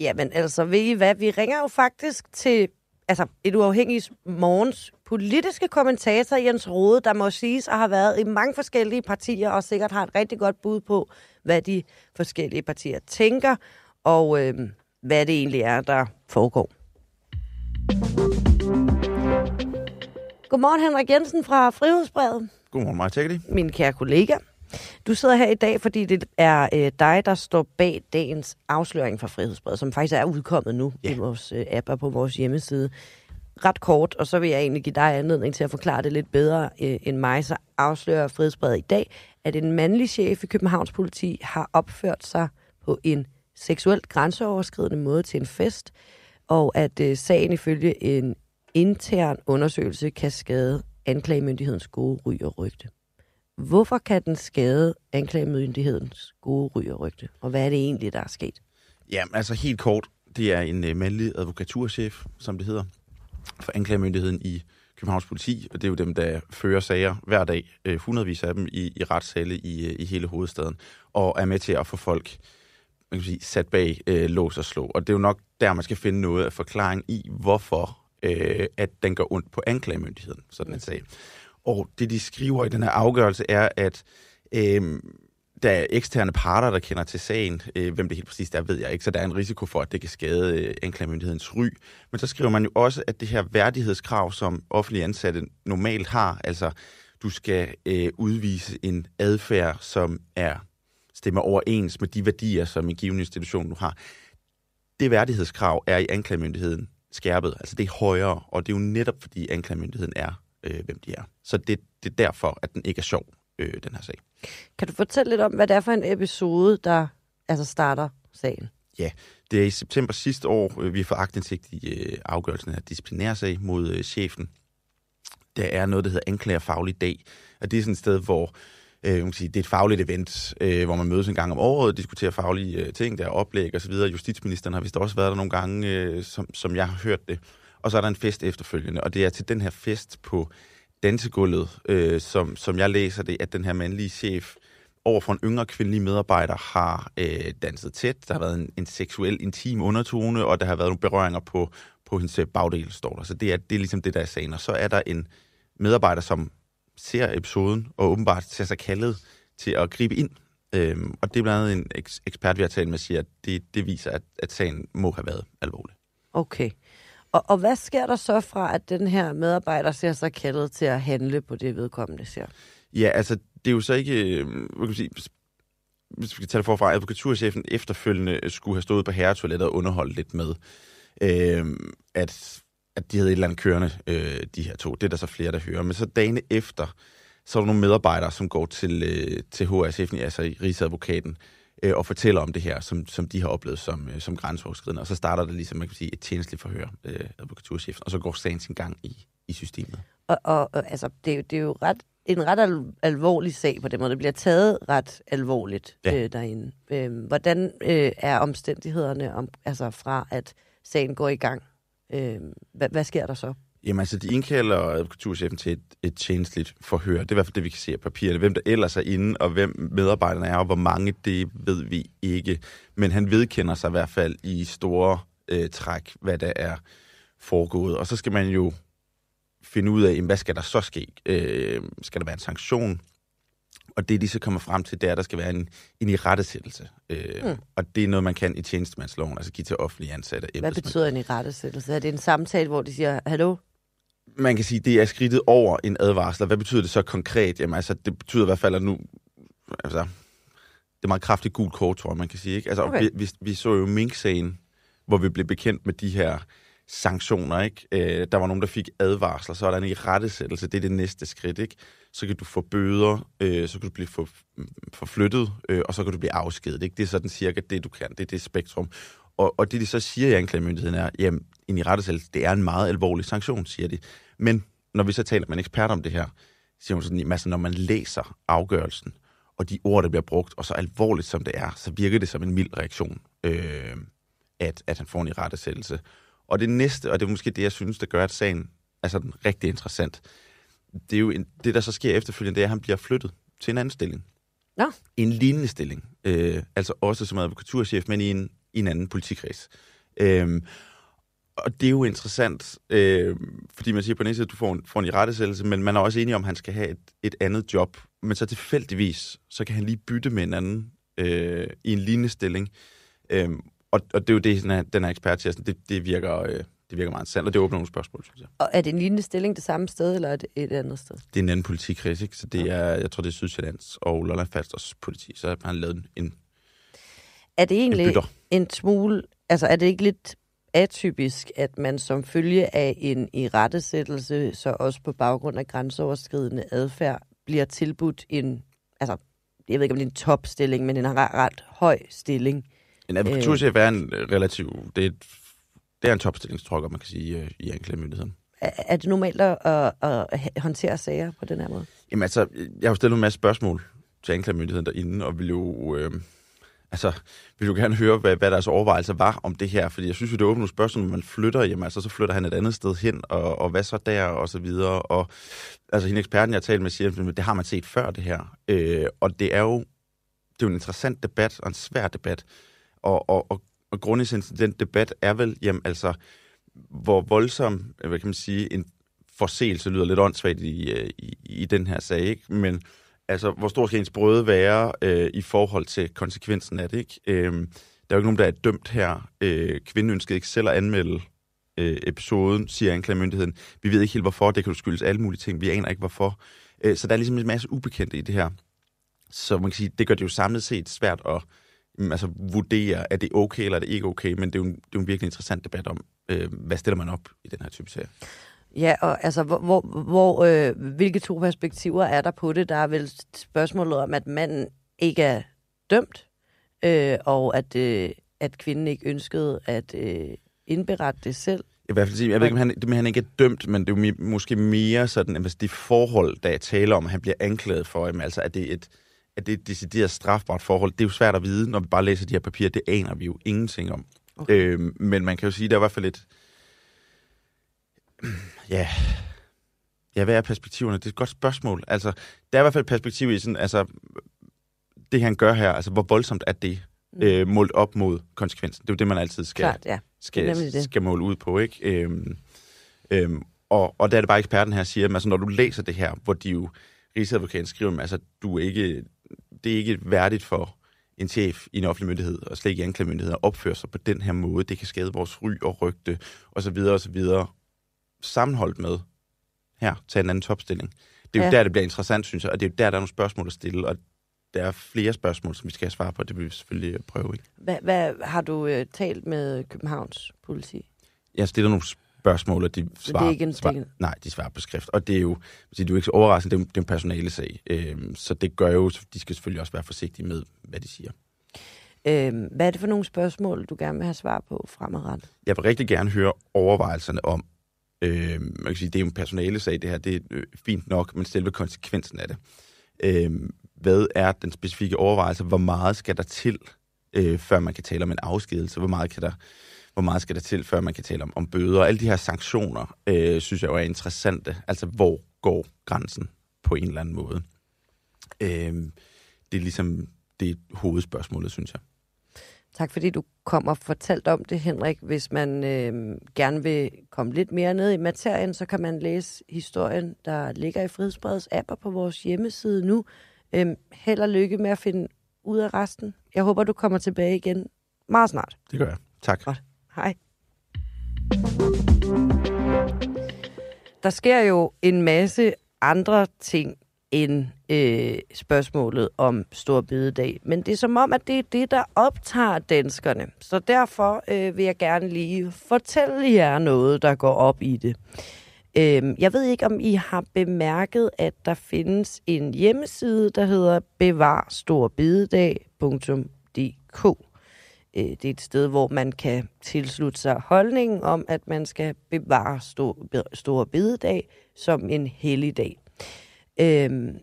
Speaker 1: Jamen altså, ved I hvad? Vi ringer jo faktisk til altså, et uafhængigt morgens politiske kommentator, Jens Rode, der må siges at have været i mange forskellige partier, og sikkert har et rigtig godt bud på, hvad de forskellige partier tænker, og øh, hvad det egentlig er, der foregår. Godmorgen, Henrik Jensen fra Frihedsbrevet.
Speaker 12: Godmorgen, Maja Tækkeli.
Speaker 1: Min kære kollega. Du sidder her i dag, fordi det er øh, dig, der står bag dagens afsløring fra Frihedsbrevet, som faktisk er udkommet nu ja. i vores øh, app og på vores hjemmeside. Ret kort, og så vil jeg egentlig give dig anledning til at forklare det lidt bedre øh, end mig, så afslører Frihedsbrevet i dag, at en mandlig chef i Københavns politi har opført sig på en seksuelt grænseoverskridende måde til en fest, og at øh, sagen ifølge en intern undersøgelse kan skade anklagemyndighedens gode ry og rygte. Hvorfor kan den skade anklagemyndighedens gode ry og rygte? Og hvad er det egentlig, der er sket?
Speaker 12: Jamen, altså helt kort. Det er en uh, mandlig advokaturchef, som det hedder, for anklagemyndigheden i Københavns politi, og det er jo dem, der fører sager hver dag, uh, hundredvis af dem i, i retssale i, uh, i hele hovedstaden, og er med til at få folk man kan sige, sat bag uh, lås og slå. Og det er jo nok der, man skal finde noget af forklaring i, hvorfor uh, at den går ondt på anklagemyndigheden, sådan en sag. Og det, de skriver i den her afgørelse, er, at øh, der er eksterne parter, der kender til sagen. Øh, hvem det helt præcis er, ved jeg ikke, så der er en risiko for, at det kan skade øh, anklagemyndighedens ry. Men så skriver man jo også, at det her værdighedskrav, som offentlige ansatte normalt har, altså du skal øh, udvise en adfærd, som er stemmer overens med de værdier, som en given institution nu har. Det værdighedskrav er i anklagemyndigheden skærpet. Altså det er højere, og det er jo netop fordi anklagemyndigheden er øh, hvem de er. Så det, det er derfor, at den ikke er sjov, øh, den her sag.
Speaker 1: Kan du fortælle lidt om, hvad det er for en episode, der altså starter sagen?
Speaker 12: Ja, det er i september sidste år, øh, vi fået agtindsigt i øh, afgørelsen af disciplinærsag mod øh, chefen. Der er noget, der hedder anklager faglig dag, og det er sådan et sted, hvor øh, Øh, man kan sige, det er et fagligt event, øh, hvor man mødes en gang om året og diskuterer faglige øh, ting, der er oplæg osv. Justitsministeren har vist også været der nogle gange, øh, som, som jeg har hørt det og så er der en fest efterfølgende. Og det er til den her fest på dansegulvet, øh, som, som jeg læser det, at den her mandlige chef over for en yngre kvindelig medarbejder har øh, danset tæt. Der har været en, en seksuel, intim undertone, og der har været nogle berøringer på, på hendes øh, bagdel, står der. Så det er, det er ligesom det, der er sagen. Og så er der en medarbejder, som ser episoden, og åbenbart ser sig kaldet til at gribe ind. Øhm, og det er blandt andet en ekspert, vi har talt med, siger, at det, det viser, at, at sagen må have været alvorlig.
Speaker 1: Okay. Og, og hvad sker der så fra, at den her medarbejder ser sig kaldet til at handle på det vedkommende ser?
Speaker 12: Ja, altså, det er jo så ikke, øh, hvad kan man sige, hvis vi skal tage det forfra, advokaturchefen efterfølgende skulle have stået på herretoilettet og underholdt lidt med, øh, at, at de havde et eller andet kørende, øh, de her to. Det er der så flere, der hører. Men så dagene efter, så er der nogle medarbejdere, som går til, øh, til HR-chefen, altså Rigsadvokaten, øh, og fortæller om det her, som, som de har oplevet som, øh, som grænseoverskridende. Og så starter det ligesom, man kan sige, et tjenestligt forhør, øh, advokaturchefen, og så går sagen sin gang i, i systemet.
Speaker 1: Og, og, og altså, det, er jo, det er jo ret, en ret al, alvorlig sag på den måde. Det bliver taget ret alvorligt ja. øh, derinde. Øh, hvordan øh, er omstændighederne om, altså fra, at sagen går i gang? Øh, hvad, hvad sker der så?
Speaker 12: Jamen altså, de indkalder advokaturchefen til et, et tjenestligt forhør. Det er i hvert fald det, vi kan se af papirerne. Hvem der ellers er inde, og hvem medarbejderne er, og hvor mange, det ved vi ikke. Men han vedkender sig i hvert fald i store øh, træk, hvad der er foregået. Og så skal man jo finde ud af, hvad skal der så ske? Øh, skal der være en sanktion? Og det, de så kommer frem til, det er, at der skal være en, en irettesættelse. Øh, mm. Og det er noget, man kan i tjenestemandsloven, altså give til offentlige ansatte.
Speaker 1: Hvad betyder en irettesættelse? Er det en samtale, hvor de siger, hallo,
Speaker 12: man kan sige, det er skridtet over en advarsel. Hvad betyder det så konkret? Jamen altså, det betyder i hvert fald, at nu... Altså, det er meget kraftigt gult kort, tror jeg, man kan sige. Ikke? Altså, okay. vi, vi, vi så jo Mink-sagen, hvor vi blev bekendt med de her sanktioner. Ikke? Øh, der var nogen, der fik advarsler, så er der en i rettesættelse. Det er det næste skridt. Ikke? Så kan du få bøder, øh, så kan du blive for, mm, forflyttet, øh, og så kan du blive afskedet. Ikke? Det er sådan cirka det, du kan. Det er det spektrum. Og, og det, de så siger i anklagemyndigheden er, jamen, en i rettesættelse, det er en meget alvorlig sanktion, siger de. Men når vi så taler med en ekspert om det her, siger hun sådan, altså, når man læser afgørelsen, og de ord, der bliver brugt, og så alvorligt som det er, så virker det som en mild reaktion, øh, at, at han får en i rettesættelse. Og det næste, og det er måske det, jeg synes, der gør, at sagen er sådan rigtig interessant, det er jo en, det, der så sker efterfølgende, det er, at han bliver flyttet til en anden stilling.
Speaker 1: Nå.
Speaker 12: En lignende stilling. Øh, altså også som advokaturchef, men i en, i en anden politikreds. Øh, og det er jo interessant, øh, fordi man siger på den ene side, at du får en, får en i rettesættelse, men man er også enig om, at han skal have et, et andet job. Men så tilfældigvis, så kan han lige bytte med en anden øh, i en lignende stilling. Øh, og, og det er jo det, den her, den her ekspert siger, det, det, virker, øh, det virker meget interessant, og det åbner nogle spørgsmål, synes jeg.
Speaker 1: Og er det en lignende stilling det samme sted, eller er det et andet sted?
Speaker 12: Det er en anden politikreds, ikke? Så det er, jeg tror, det er Sydsjællands og Lolland Falsters politi. Så har han lavet en,
Speaker 1: Er det egentlig
Speaker 12: bytter.
Speaker 1: en smule, altså er det ikke lidt atypisk, at man som følge af en irettesættelse, så også på baggrund af grænseoverskridende adfærd, bliver tilbudt en, altså jeg ved ikke om det er en topstilling, men en ret, ret høj stilling.
Speaker 12: En advokaturchef er en øh, relativ... Det er, et, det er en topstilling, tror jeg godt, man kan sige, øh, i anklagemyndigheden.
Speaker 1: Er, er det normalt at, at, at håndtere sager på den her måde?
Speaker 12: Jamen altså, jeg har jo stillet en masse spørgsmål til anklagemyndigheden derinde, og vil jo, øh, altså, vil jo gerne høre, hvad, hvad deres overvejelser var om det her, fordi jeg synes jo, det åbner nogle spørgsmål, når man flytter, jamen altså, så flytter han et andet sted hen, og, og hvad så der, og så videre, og altså, hende eksperten, jeg har talt med, siger, at det har man set før, det her, øh, og det er jo, det er jo en interessant debat, og en svær debat, og, og, og, og grundessensen den debat er vel, jamen altså, hvor voldsom, øh, hvad kan man sige, en forseelse lyder lidt åndssvagt i, øh, i, i den her sag, ikke? men altså, hvor stor skal ens brøde være øh, i forhold til konsekvensen af det, ikke? Øh, der er jo ikke nogen, der er dømt her. Øh, kvinden ønskede ikke selv at anmelde øh, episoden, siger anklagemyndigheden. Vi ved ikke helt hvorfor, det kan jo skyldes alle mulige ting, vi aner ikke hvorfor. Øh, så der er ligesom en masse ubekendte i det her. Så man kan sige, det gør det jo samlet set svært at altså, vurdere, er det okay eller er det ikke okay, men det er jo en, det er jo en virkelig interessant debat om, øh, hvad stiller man op i den her type sager.
Speaker 1: Ja, og altså, hvor, hvor, hvor øh, hvilke to perspektiver er der på det? Der er vel spørgsmålet om, at manden ikke er dømt, øh, og at, øh, at kvinden ikke ønskede at øh, indberette det selv.
Speaker 12: I hvert fald sige, jeg ved ikke, om han, det med, han ikke er dømt, men det er jo mi- måske mere sådan, at hvis de forhold, der jeg taler om, han bliver anklaget for, jamen, altså, at det er et, at det er et decideret strafbart forhold, det er jo svært at vide, når vi bare læser de her papirer, det aner vi jo ingenting om. Okay. Øhm, men man kan jo sige, der er i hvert fald et, ja, ja, hvad er perspektiverne? Det er et godt spørgsmål. Altså, der er i hvert fald et perspektiv i sådan, altså, det han gør her, altså, hvor voldsomt er det mm. øh, målt op mod konsekvensen? Det er jo det, man altid skal,
Speaker 1: Klart, ja.
Speaker 12: Skal,
Speaker 1: det.
Speaker 12: skal måle ud på, ikke? Øhm, øhm, og, og der er det bare eksperten her siger, at altså, når du læser det her, hvor de jo, Rigsadvokaten skriver, at altså, du er ikke, det er ikke værdigt for en chef i en offentlig myndighed, og slet ikke anklagemyndighed, at opføre sig på den her måde. Det kan skade vores ry og rygte, og så videre, og så videre. Sammenholdt med, her, tage en anden topstilling. Det er jo
Speaker 1: Ja.
Speaker 12: der, det bliver interessant, synes jeg, og det er jo der, der er nogle spørgsmål at stille, og der er flere spørgsmål, som vi skal have svar på, det vil vi selvfølgelig prøve, ikke?
Speaker 1: Hvad, hvad har du øh, talt med Københavns politi?
Speaker 12: Jeg stiller nogle spørgsmål, og de svarer,
Speaker 1: det er ikke en-
Speaker 12: svar, nej, de svarer på skrift. Og det er jo, det er jo ikke så overraskende, det er det er en personale sag. Øhm, så det gør jo, de skal selvfølgelig også være forsigtige med, hvad de siger.
Speaker 1: Øh, hvad er det for nogle spørgsmål, du gerne vil have svar på fremadrettet?
Speaker 12: Jeg vil rigtig gerne høre overvejelserne om, øh, man kan sige, det er jo en personale sag, det her, det er øh, fint nok, men selve konsekvensen af det. Øh, hvad er den specifikke overvejelse? Hvor meget skal der til, øh, før man kan tale om en afskedelse? Hvor meget, kan der, hvor meget skal der til, før man kan tale om, om bøder? Og alle de her sanktioner, øh, synes jeg jo er interessante. Altså, hvor går grænsen på en eller anden måde? Øh, det er ligesom det er hovedspørgsmålet, synes jeg.
Speaker 1: Tak fordi du kom og fortalte om det, Henrik. Hvis man øh, gerne vil komme lidt mere ned i materien, så kan man læse historien, der ligger i Frihedsbredets app og på vores hjemmeside nu. Øh, held og lykke med at finde ud af resten. Jeg håber, du kommer tilbage igen meget snart.
Speaker 12: Det gør jeg. Tak.
Speaker 1: Godt. Hej. Der sker jo en masse andre ting end øh, spørgsmålet om Stor Bededag. Men det er som om, at det er det, der optager danskerne. Så derfor øh, vil jeg gerne lige fortælle jer noget, der går op i det. Øh, jeg ved ikke, om I har bemærket, at der findes en hjemmeside, der hedder bevarstorbededag.dk. Øh, Det er et sted, hvor man kan tilslutte sig holdningen om, at man skal bevare store bededag som en helligdag. Øh,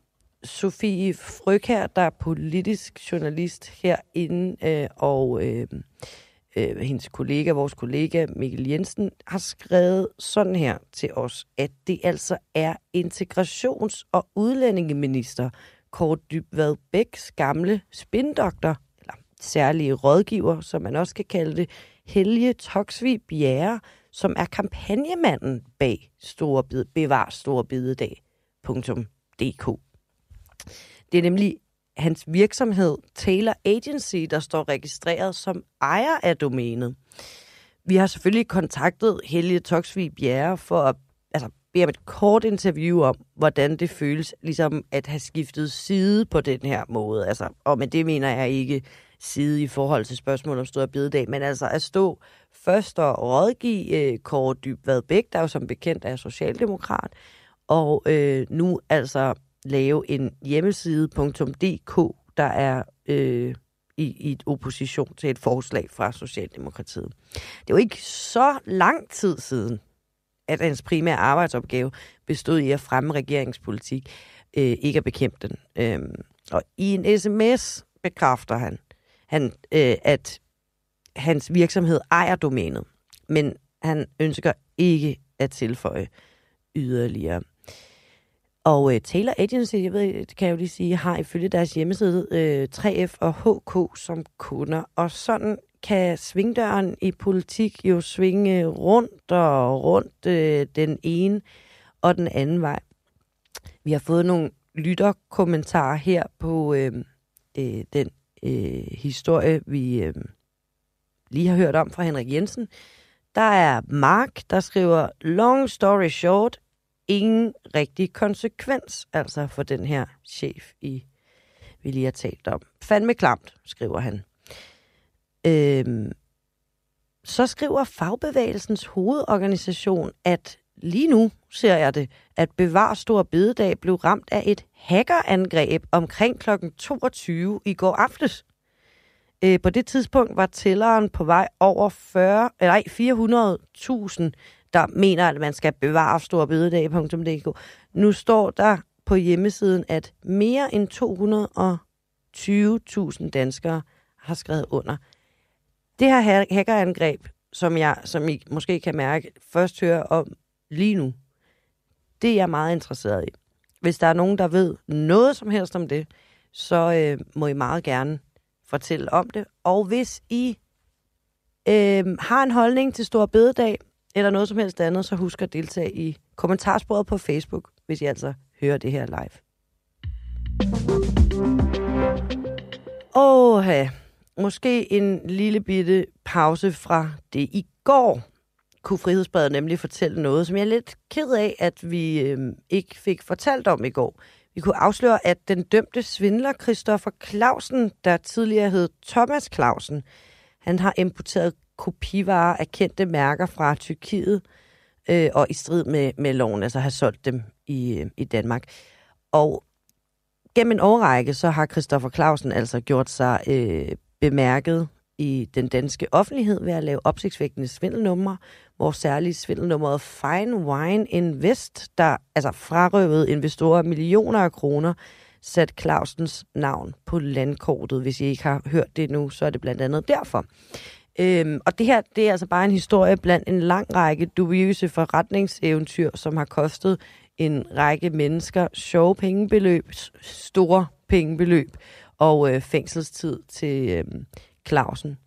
Speaker 1: Sofie Frøkær, der er politisk journalist herinde, øh, og øh, øh, hendes kollega, vores kollega Mikkel Jensen, har skrevet sådan her til os, at det altså er integrations- og udlændingeminister Kåre Dybvad Bæks gamle spindoktor, særlige rådgiver, som man også kan kalde det, Helge Toksvig Bjerre, som er kampagnemanden bag Store Bid, Bevar Store Bidedag.dk. Det er nemlig hans virksomhed Taylor Agency, der står registreret som ejer af domænet. Vi har selvfølgelig kontaktet Helge Toksvig Bjerre for at altså, bede om et kort interview om, hvordan det føles ligesom at have skiftet side på den her måde. Altså, og med det mener jeg ikke side i forhold til spørgsmål om Store Bidedag, men altså at stå først og rådgive øh, Kåre Dybvad Bæk, der jo som bekendt er socialdemokrat, og øh, nu altså lave en hjemmeside.dk, der er øh, i, i et opposition til et forslag fra Socialdemokratiet. Det var ikke så lang tid siden, at hans primære arbejdsopgave bestod i at fremme regeringspolitik, øh, ikke at bekæmpe den. Øh, og i en sms bekræfter han, han øh, at hans virksomhed ejer domænet, men han ønsker ikke at tilføje yderligere. Og øh, Taylor Agency, jeg ved, det kan jeg jo lige sige, har ifølge deres hjemmeside øh, 3F og HK som kunder. Og sådan kan svingdøren i politik jo svinge rundt og rundt øh, den ene og den anden vej. Vi har fået nogle lytterkommentarer her på øh, øh, den øh, historie, vi øh, lige har hørt om fra Henrik Jensen. Der er Mark, der skriver, long story short, ingen rigtig konsekvens, altså for den her chef, i, vi lige har talt om. Fandme klamt, skriver han. Øhm, så skriver Fagbevægelsens hovedorganisation, at lige nu ser jeg det, at Bevar Stor Bededag blev ramt af et hackerangreb omkring kl. 22 i går aftes. Øh, på det tidspunkt var tælleren på vej over 40, øh, nej, 400.000 der mener, at man skal bevare storbededag.dk. Nu står der på hjemmesiden, at mere end 220.000 danskere har skrevet under. Det her hackerangreb, som, jeg, som I måske kan mærke, først hører om lige nu, det er jeg meget interesseret i. Hvis der er nogen, der ved noget som helst om det, så øh, må I meget gerne fortælle om det. Og hvis I øh, har en holdning til Stor Bededag, eller noget som helst andet, så husk at deltage i kommentarsporet på Facebook, hvis I altså hører det her live. Åh, måske en lille bitte pause fra det i går kunne Frihedsbredet nemlig fortælle noget, som jeg er lidt ked af, at vi øh, ikke fik fortalt om i går. Vi kunne afsløre, at den dømte svindler Christoffer Clausen, der tidligere hed Thomas Clausen, han har importeret kopivarer af kendte mærker fra Tyrkiet, øh, og i strid med, med loven, altså har solgt dem i, øh, i Danmark. Og gennem en årrække, så har Christoffer Clausen altså gjort sig øh, bemærket i den danske offentlighed ved at lave opsigtsvækkende svindelnumre, hvor særligt svindelnummeret Fine Wine Invest, der altså frarøvede investorer millioner af kroner, sat Clausens navn på landkortet. Hvis I ikke har hørt det nu, så er det blandt andet derfor. Øhm, og det her, det er altså bare en historie blandt en lang række dubiøse forretningseventyr, som har kostet en række mennesker sjove pengebeløb, store pengebeløb og øh, fængselstid til øh, Clausen.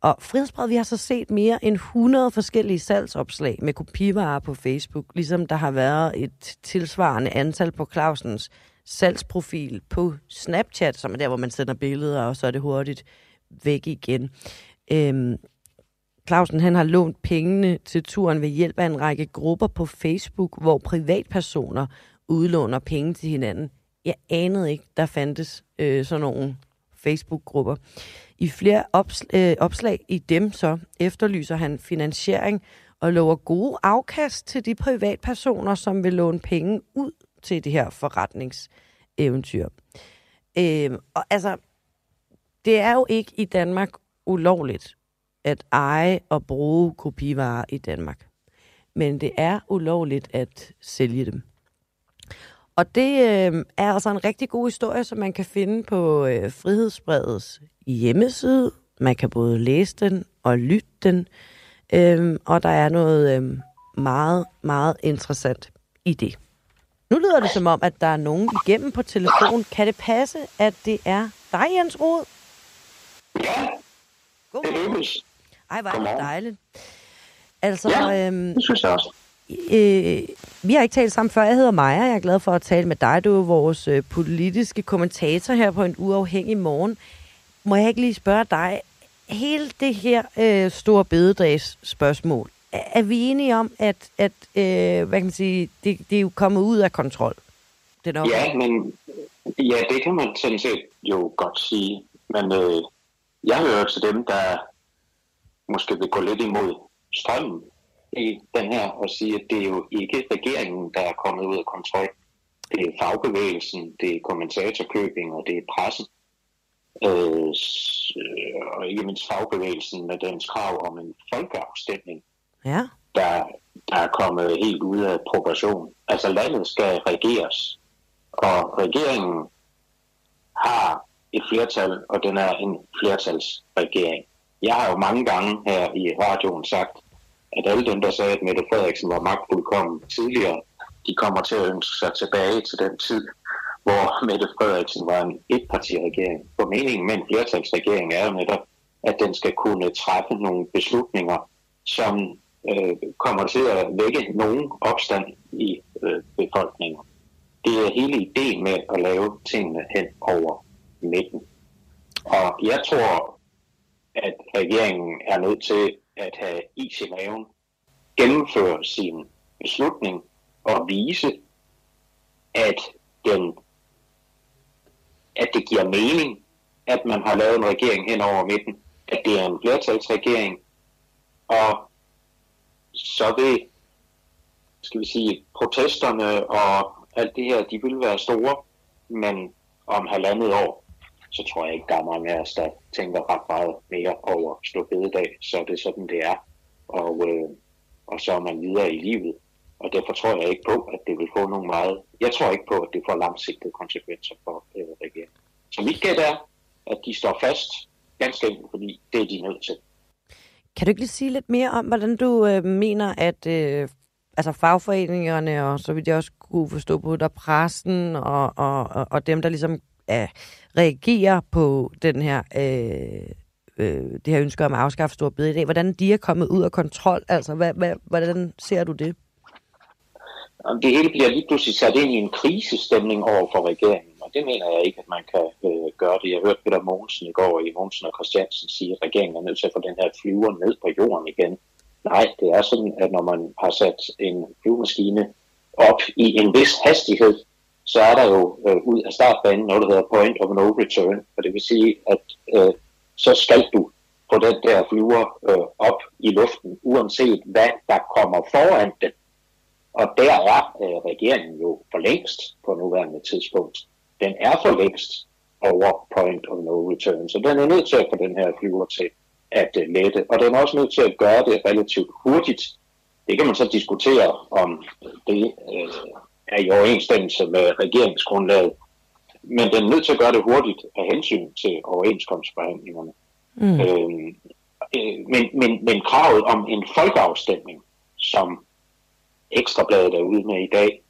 Speaker 1: Og Frihedsbrevet, vi har så set mere end 100 forskellige salgsopslag med kopivarer på Facebook, ligesom der har været et tilsvarende antal på Clausens salgsprofil på Snapchat, som er der, hvor man sender billeder, og så er det hurtigt væk igen. Øhm, Clausen han har lånt pengene til turen ved hjælp af en række grupper på Facebook, hvor privatpersoner udlåner penge til hinanden. Jeg anede ikke, der fandtes øh, sådan nogle Facebook-grupper. I flere opslag, øh, opslag i dem så efterlyser han finansiering og lover gode afkast til de privatpersoner, som vil låne penge ud til det her forretningseventyr. Øh, og altså, det er jo ikke i Danmark ulovligt at eje og bruge kopivarer i Danmark. Men det er ulovligt at sælge dem. Og det øh, er altså en rigtig god historie, som man kan finde på øh, Frihedsbredets hjemmeside. Man kan både læse den og lytte den. Øh, og der er noget øh, meget, meget interessant i det. Nu lyder det som om, at der er nogen igennem på telefon. Kan det passe, at det er dig, Jens Rod?
Speaker 13: Ja,
Speaker 1: God
Speaker 13: det lykkes.
Speaker 1: Ej, hvor er det dejligt. Altså,
Speaker 13: Ja,
Speaker 1: øhm,
Speaker 13: det synes jeg også
Speaker 1: øh, vi har ikke talt sammen før. Jeg hedder Maja. Jeg er glad for at tale med dig. Du er vores øh, politiske kommentator her på en uafhængig morgen. Må jeg ikke lige spørge dig? Hele det her øh, store bededags spørgsmål. Er, er vi enige om, at, at øh, hvad kan man sige, det, det er jo kommet ud af kontrol? Det er nok.
Speaker 13: Ja, men ja, det kan man sådan set jo godt sige. Men øh, jeg hører til dem, der måske vil gå lidt imod strømmen i den her og sige, at det er jo ikke regeringen, der er kommet ud af kontrol. Det er fagbevægelsen, det er kommentatorkøbing og det er pressen. Øh, øh, og ikke mindst fagbevægelsen med dens krav om en folkeafstemning,
Speaker 1: Ja.
Speaker 13: der, der er kommet helt ud af proportion. Altså landet skal regeres, og regeringen har et flertal, og den er en flertalsregering. Jeg har jo mange gange her i radioen sagt, at alle dem, der sagde, at Mette Frederiksen var magtfuldkommen tidligere, de kommer til at ønske sig tilbage til den tid, hvor Mette Frederiksen var en etpartiregering. For meningen med en flertalsregering er jo netop, at den skal kunne træffe nogle beslutninger, som øh, kommer til at vække nogen opstand i øh, befolkningen. Det er hele ideen med at lave tingene hen over midten. Og jeg tror, at regeringen er nødt til at have is i maven, gennemføre sin beslutning og vise, at, den, at det giver mening, at man har lavet en regering hen over midten, at det er en flertalsregering, og så vil, skal vi sige, protesterne og alt det her, de vil være store, men om halvandet år, så tror jeg ikke, der er mange af os, der tænker ret meget mere over stå bededag, så er sådan, det er. Og, øh, og så er man videre i livet. Og derfor tror jeg ikke på, at det vil få nogle meget... Jeg tror ikke på, at det får langsigtede konsekvenser for øh, regeringen. Så mit gæt er, at de står fast, ganske enkelt, fordi det er de nødt til.
Speaker 1: Kan du ikke lige sige lidt mere om, hvordan du øh, mener, at øh, altså fagforeningerne, og så vidt jeg også kunne forstå på der pressen, og, og, og, og dem, der ligesom øh, reagerer på den her, øh, øh, det her ønske om at afskaffe stor bededag, hvordan de er kommet ud af kontrol? Altså, hvad, hvad, hvordan ser du det?
Speaker 13: Det hele bliver lige pludselig sat ind i en krisestemning over for regeringen, og det mener jeg ikke, at man kan øh, gøre det. Jeg hørte Peter Mogensen i går i Mogensen og Christiansen sige, at regeringen er nødt til at få den her flyver ned på jorden igen. Nej, det er sådan, at når man har sat en flyvemaskine op i en vis hastighed, så er der jo øh, ud af startbanen noget, der hedder point of no return, og det vil sige, at øh, så skal du få den der flyver øh, op i luften, uanset hvad der kommer foran den. Og der er øh, regeringen jo for længst på nuværende tidspunkt. Den er for længst over point of no return. Så den er nødt til at få den her flyver til at øh, lette. Og den er også nødt til at gøre det relativt hurtigt. Det kan man så diskutere, om det øh, er i overensstemmelse med regeringsgrundlaget. Men den er nødt til at gøre det hurtigt af hensyn til overenskomstforhandlingerne.
Speaker 1: Mm.
Speaker 13: Øhm, øh, men, men, men kravet om en folkeafstemning, som Ekstrabladet er ude med i dag,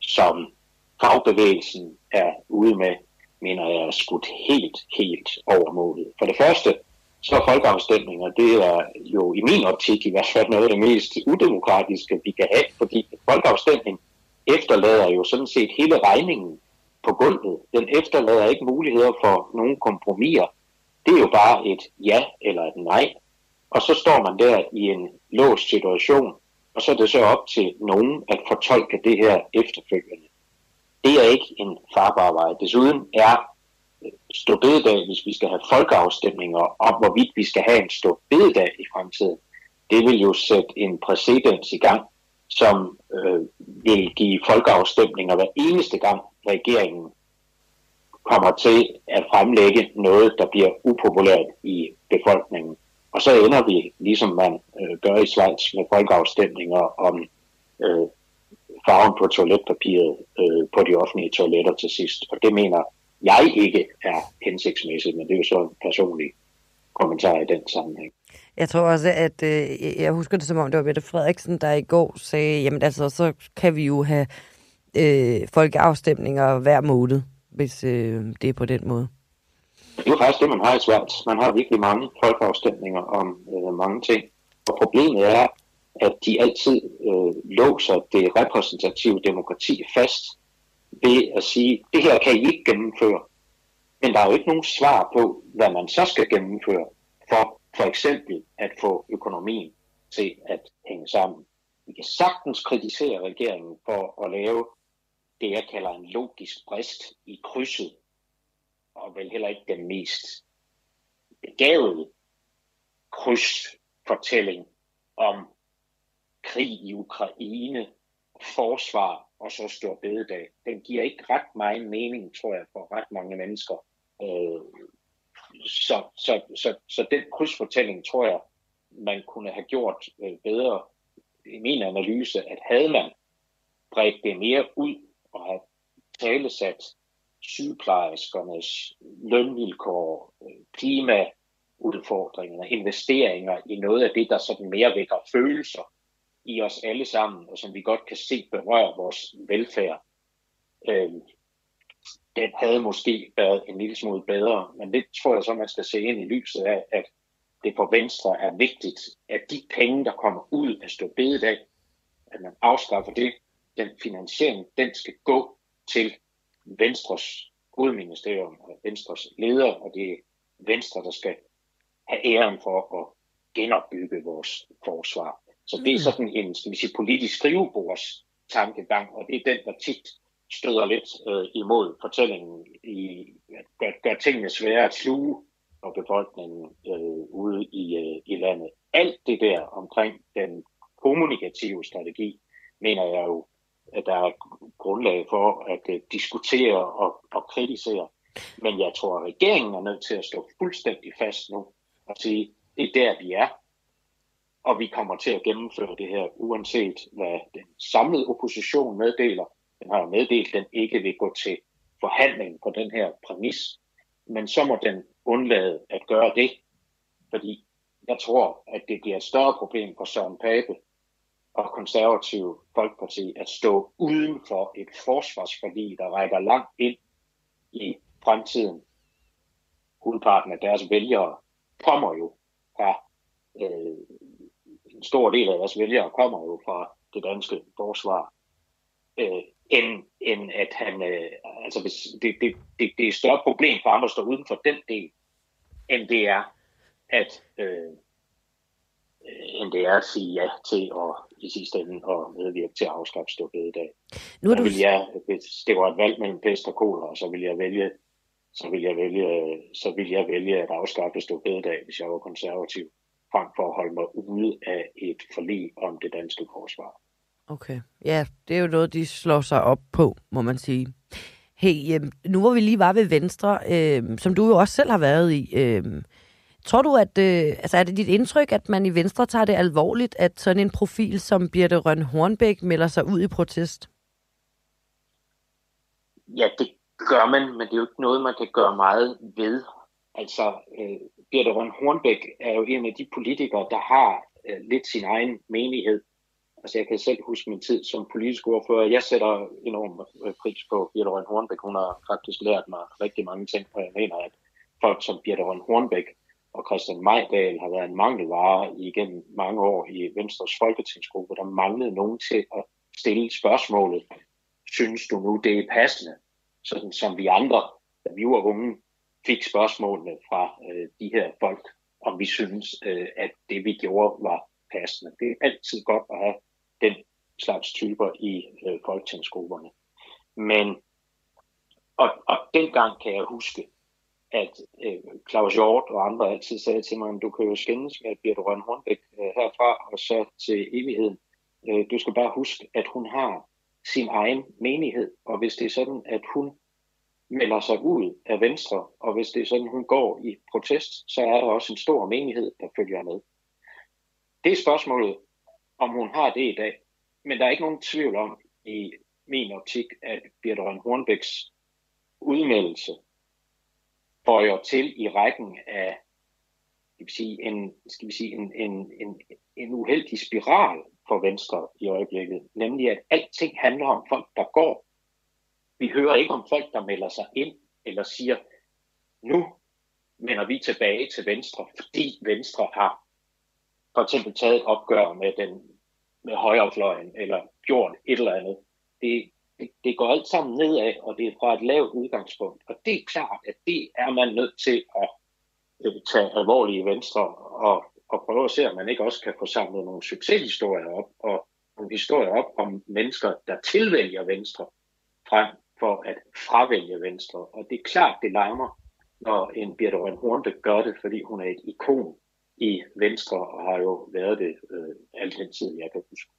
Speaker 13: som fagbevægelsen er ude med, mener jeg er skudt helt, helt over målet. For det første, så er folkeafstemninger, det er jo i min optik i hvert fald noget af det mest udemokratiske, vi kan have, fordi folkeafstemning efterlader jo sådan set hele regningen på gulvet. Den efterlader ikke muligheder for nogen kompromiser. Det er jo bare et ja eller et nej. Og så står man der i en låst situation, og så er det så op til nogen at fortolke det her efterfølgende. Det er ikke en farbar vej. Desuden er øh, ståbededag, hvis vi skal have folkeafstemninger om, hvorvidt vi skal have en ståbededag i fremtiden, det vil jo sætte en præcedens i gang, som øh, vil give folkeafstemninger hver eneste gang regeringen kommer til at fremlægge noget, der bliver upopulært i befolkningen. Og så ender vi, ligesom man øh, gør i Schweiz, med folkeafstemninger om øh, farven på toiletpapiret øh, på de offentlige toiletter til sidst. Og det mener jeg ikke er hensigtsmæssigt, men det er jo så en personlig kommentar i den sammenhæng.
Speaker 1: Jeg tror også, at øh, jeg husker det som om, det var Mette Frederiksen, der i går sagde, jamen altså, så kan vi jo have øh, folkeafstemninger hver måned, hvis øh, det er på den måde.
Speaker 13: Det er faktisk det, man har i svært. Man har virkelig mange folkeafstemninger om øh, mange ting. Og problemet er, at de altid øh, låser det repræsentative demokrati fast ved at sige, det her kan I ikke gennemføre. Men der er jo ikke nogen svar på, hvad man så skal gennemføre for for eksempel at få økonomien til at hænge sammen. Vi kan sagtens kritisere regeringen for at lave det, jeg kalder en logisk brist i krydset, og vel heller ikke den mest begavede krydsfortælling om krig i Ukraine, forsvar og så stor bededag. Den giver ikke ret meget mening, tror jeg, for ret mange mennesker. Øh, så, så, så, så den krydsfortælling, tror jeg, man kunne have gjort øh, bedre i min analyse, at havde man bredt det mere ud og have talesat sygeplejerskernes lønvilkår, øh, klimaudfordringer, investeringer i noget af det, der sådan mere vækker følelser i os alle sammen, og som vi godt kan se berører vores velfærd. Øh, den havde måske været en lille smule bedre, men det tror jeg så, man skal se ind i lyset af, at det for Venstre er vigtigt, at de penge, der kommer ud af stå bededag, at man afskaffer det, den finansiering, den skal gå til Venstres hovedministerium og Venstres leder, og det er Venstre, der skal have æren for at genopbygge vores forsvar. Så det er mm. sådan en skal vi sige, politisk skrivebords tankegang, og det er den, der tit støder lidt øh, imod fortællingen i gør, gør tingene svære at sluge for befolkningen øh, ude i, øh, i landet. Alt det der omkring den kommunikative strategi, mener jeg jo, at der er grundlag for at øh, diskutere og, og kritisere. Men jeg tror, at regeringen er nødt til at stå fuldstændig fast nu og sige, det er der, vi er, og vi kommer til at gennemføre det her, uanset hvad den samlede opposition meddeler, den har meddelt, at den ikke vil gå til forhandling på den her præmis. Men så må den undlade at gøre det, fordi jeg tror, at det bliver et større problem for Søren Pape og konservative Folkeparti at stå uden for et forsvarsforlig, der rækker langt ind i fremtiden. Hovedparten af deres vælgere kommer jo fra, øh, en stor del af deres vælgere kommer jo fra det danske forsvar. Øh, end, end at han, øh, altså hvis, det, det, det, det er et større problem for ham at stå uden for den del, end det er at, øh, end det er at sige ja til at i sidste ende og medvirke til at afskaffe i dag. Nu er du... vil jeg, hvis det var et valg mellem pest og kolera, så vil jeg vælge så vil jeg vælge, så vil jeg vælge at afskaffe dag, hvis jeg var konservativ, frem for at holde mig ude af et forlig om det danske forsvar.
Speaker 1: Okay, ja, det er jo noget, de slår sig op på, må man sige. Hey, øh, nu hvor vi lige var ved Venstre, øh, som du jo også selv har været i, øh, tror du, at øh, altså er det dit indtryk, at man i Venstre tager det alvorligt, at sådan en profil som Birte Røn Hornbæk melder sig ud i protest?
Speaker 13: Ja, det gør man, men det er jo ikke noget, man kan gøre meget ved. Altså, øh, Birte Røn Hornbæk er jo en af de politikere, der har øh, lidt sin egen menighed Altså jeg kan selv huske min tid som politisk ordfører. Jeg sætter enorm øh, pris på Birte Røn Hornbæk. Hun har faktisk lært mig rigtig mange ting, og jeg mener, at folk som Birte Røn Hornbæk og Christian Majdal har været en mangelvare igennem mange år i Venstres folketingsgruppe. Der manglede nogen til at stille spørgsmålet, synes du nu, det er passende? Sådan som vi andre, da vi var unge, fik spørgsmålene fra øh, de her folk, om vi synes, øh, at det vi gjorde var passende. Det er altid godt at have slags typer i øh, folketingsgrupperne. Men, og, og dengang kan jeg huske, at øh, Claus Hjort og andre altid sagde til mig, at du kan jo skændes med Birte Røn Hornbæk øh, herfra og så til evigheden. Øh, du skal bare huske, at hun har sin egen menighed, og hvis det er sådan, at hun melder sig ud af Venstre, og hvis det er sådan, hun går i protest, så er der også en stor menighed, der følger med. Det er spørgsmålet, om hun har det i dag. Men der er ikke nogen tvivl om, i min optik, at Birte Røn Hornbæks udmeldelse bøjer til i rækken af skal vi sige, en, skal vi sige, en, en, en, en uheldig spiral for Venstre i øjeblikket, nemlig at alting handler om folk, der går. Vi hører ikke om folk, der melder sig ind eller siger, nu vender vi tilbage til Venstre, fordi Venstre har for eksempel taget et opgør med, den, med højrefløjen, eller gjort et eller andet. Det, det, det går alt sammen nedad, og det er fra et lavt udgangspunkt. Og det er klart, at det er man nødt til at øh, tage alvorligt i Venstre, og, og prøve at se, om man ikke også kan få samlet nogle succeshistorier op, og nogle historier op om mennesker, der tilvælger Venstre, frem for at fravælge Venstre. Og det er klart, det larmer, når en Birte Røn Hornbæk gør det, fordi hun er et ikon i Venstre, og har jo været det øh, alt den tid, jeg kan huske.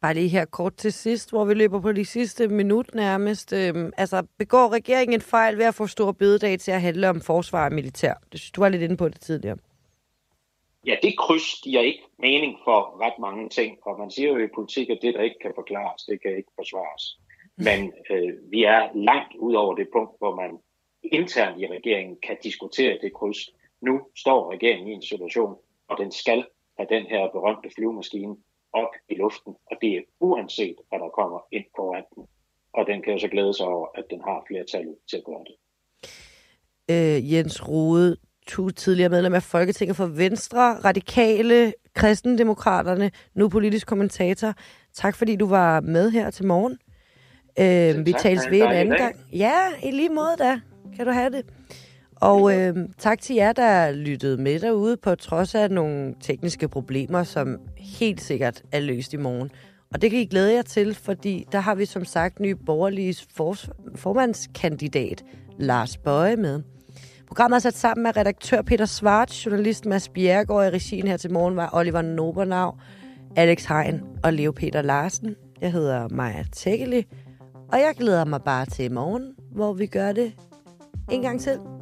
Speaker 1: Bare lige her kort til sidst, hvor vi løber på de sidste minut nærmest. Øhm, altså, begår regeringen en fejl ved at få stor bededag til at handle om forsvar og militær? Det synes du var lidt inde på det tidligere.
Speaker 13: Ja, det kryds giver ikke mening for ret mange ting, og man siger jo i politik, at det, der ikke kan forklares, det kan ikke forsvares. Men øh, vi er langt ud over det punkt, hvor man internt i regeringen kan diskutere det kryds. Nu står regeringen i en situation, og den skal have den her berømte flyvemaskine op i luften, og det er uanset, hvad der kommer ind foran den. Og den kan jo så glæde sig over, at den har flertallet til at gøre det.
Speaker 1: Øh, Jens Rode, to tidligere medlem af Folketinget for Venstre, Radikale, Kristendemokraterne, nu politisk kommentator. Tak fordi du var med her til morgen. Øh, vi tales ved en anden gang. Ja, i lige måde da. Kan du have det. Og øh, tak til jer, der lyttede med derude, på trods af nogle tekniske problemer, som helt sikkert er løst i morgen. Og det kan I glæde jer til, fordi der har vi som sagt ny borgerlige for, formandskandidat Lars Bøje med. Programmet er sat sammen med redaktør Peter Svart, journalist Mads Bjergård i regien her til morgen var Oliver Nobernav, Alex Hein og Leo Peter Larsen. Jeg hedder Maja Tækkeli, og jeg glæder mig bare til i morgen, hvor vi gør det en gang til.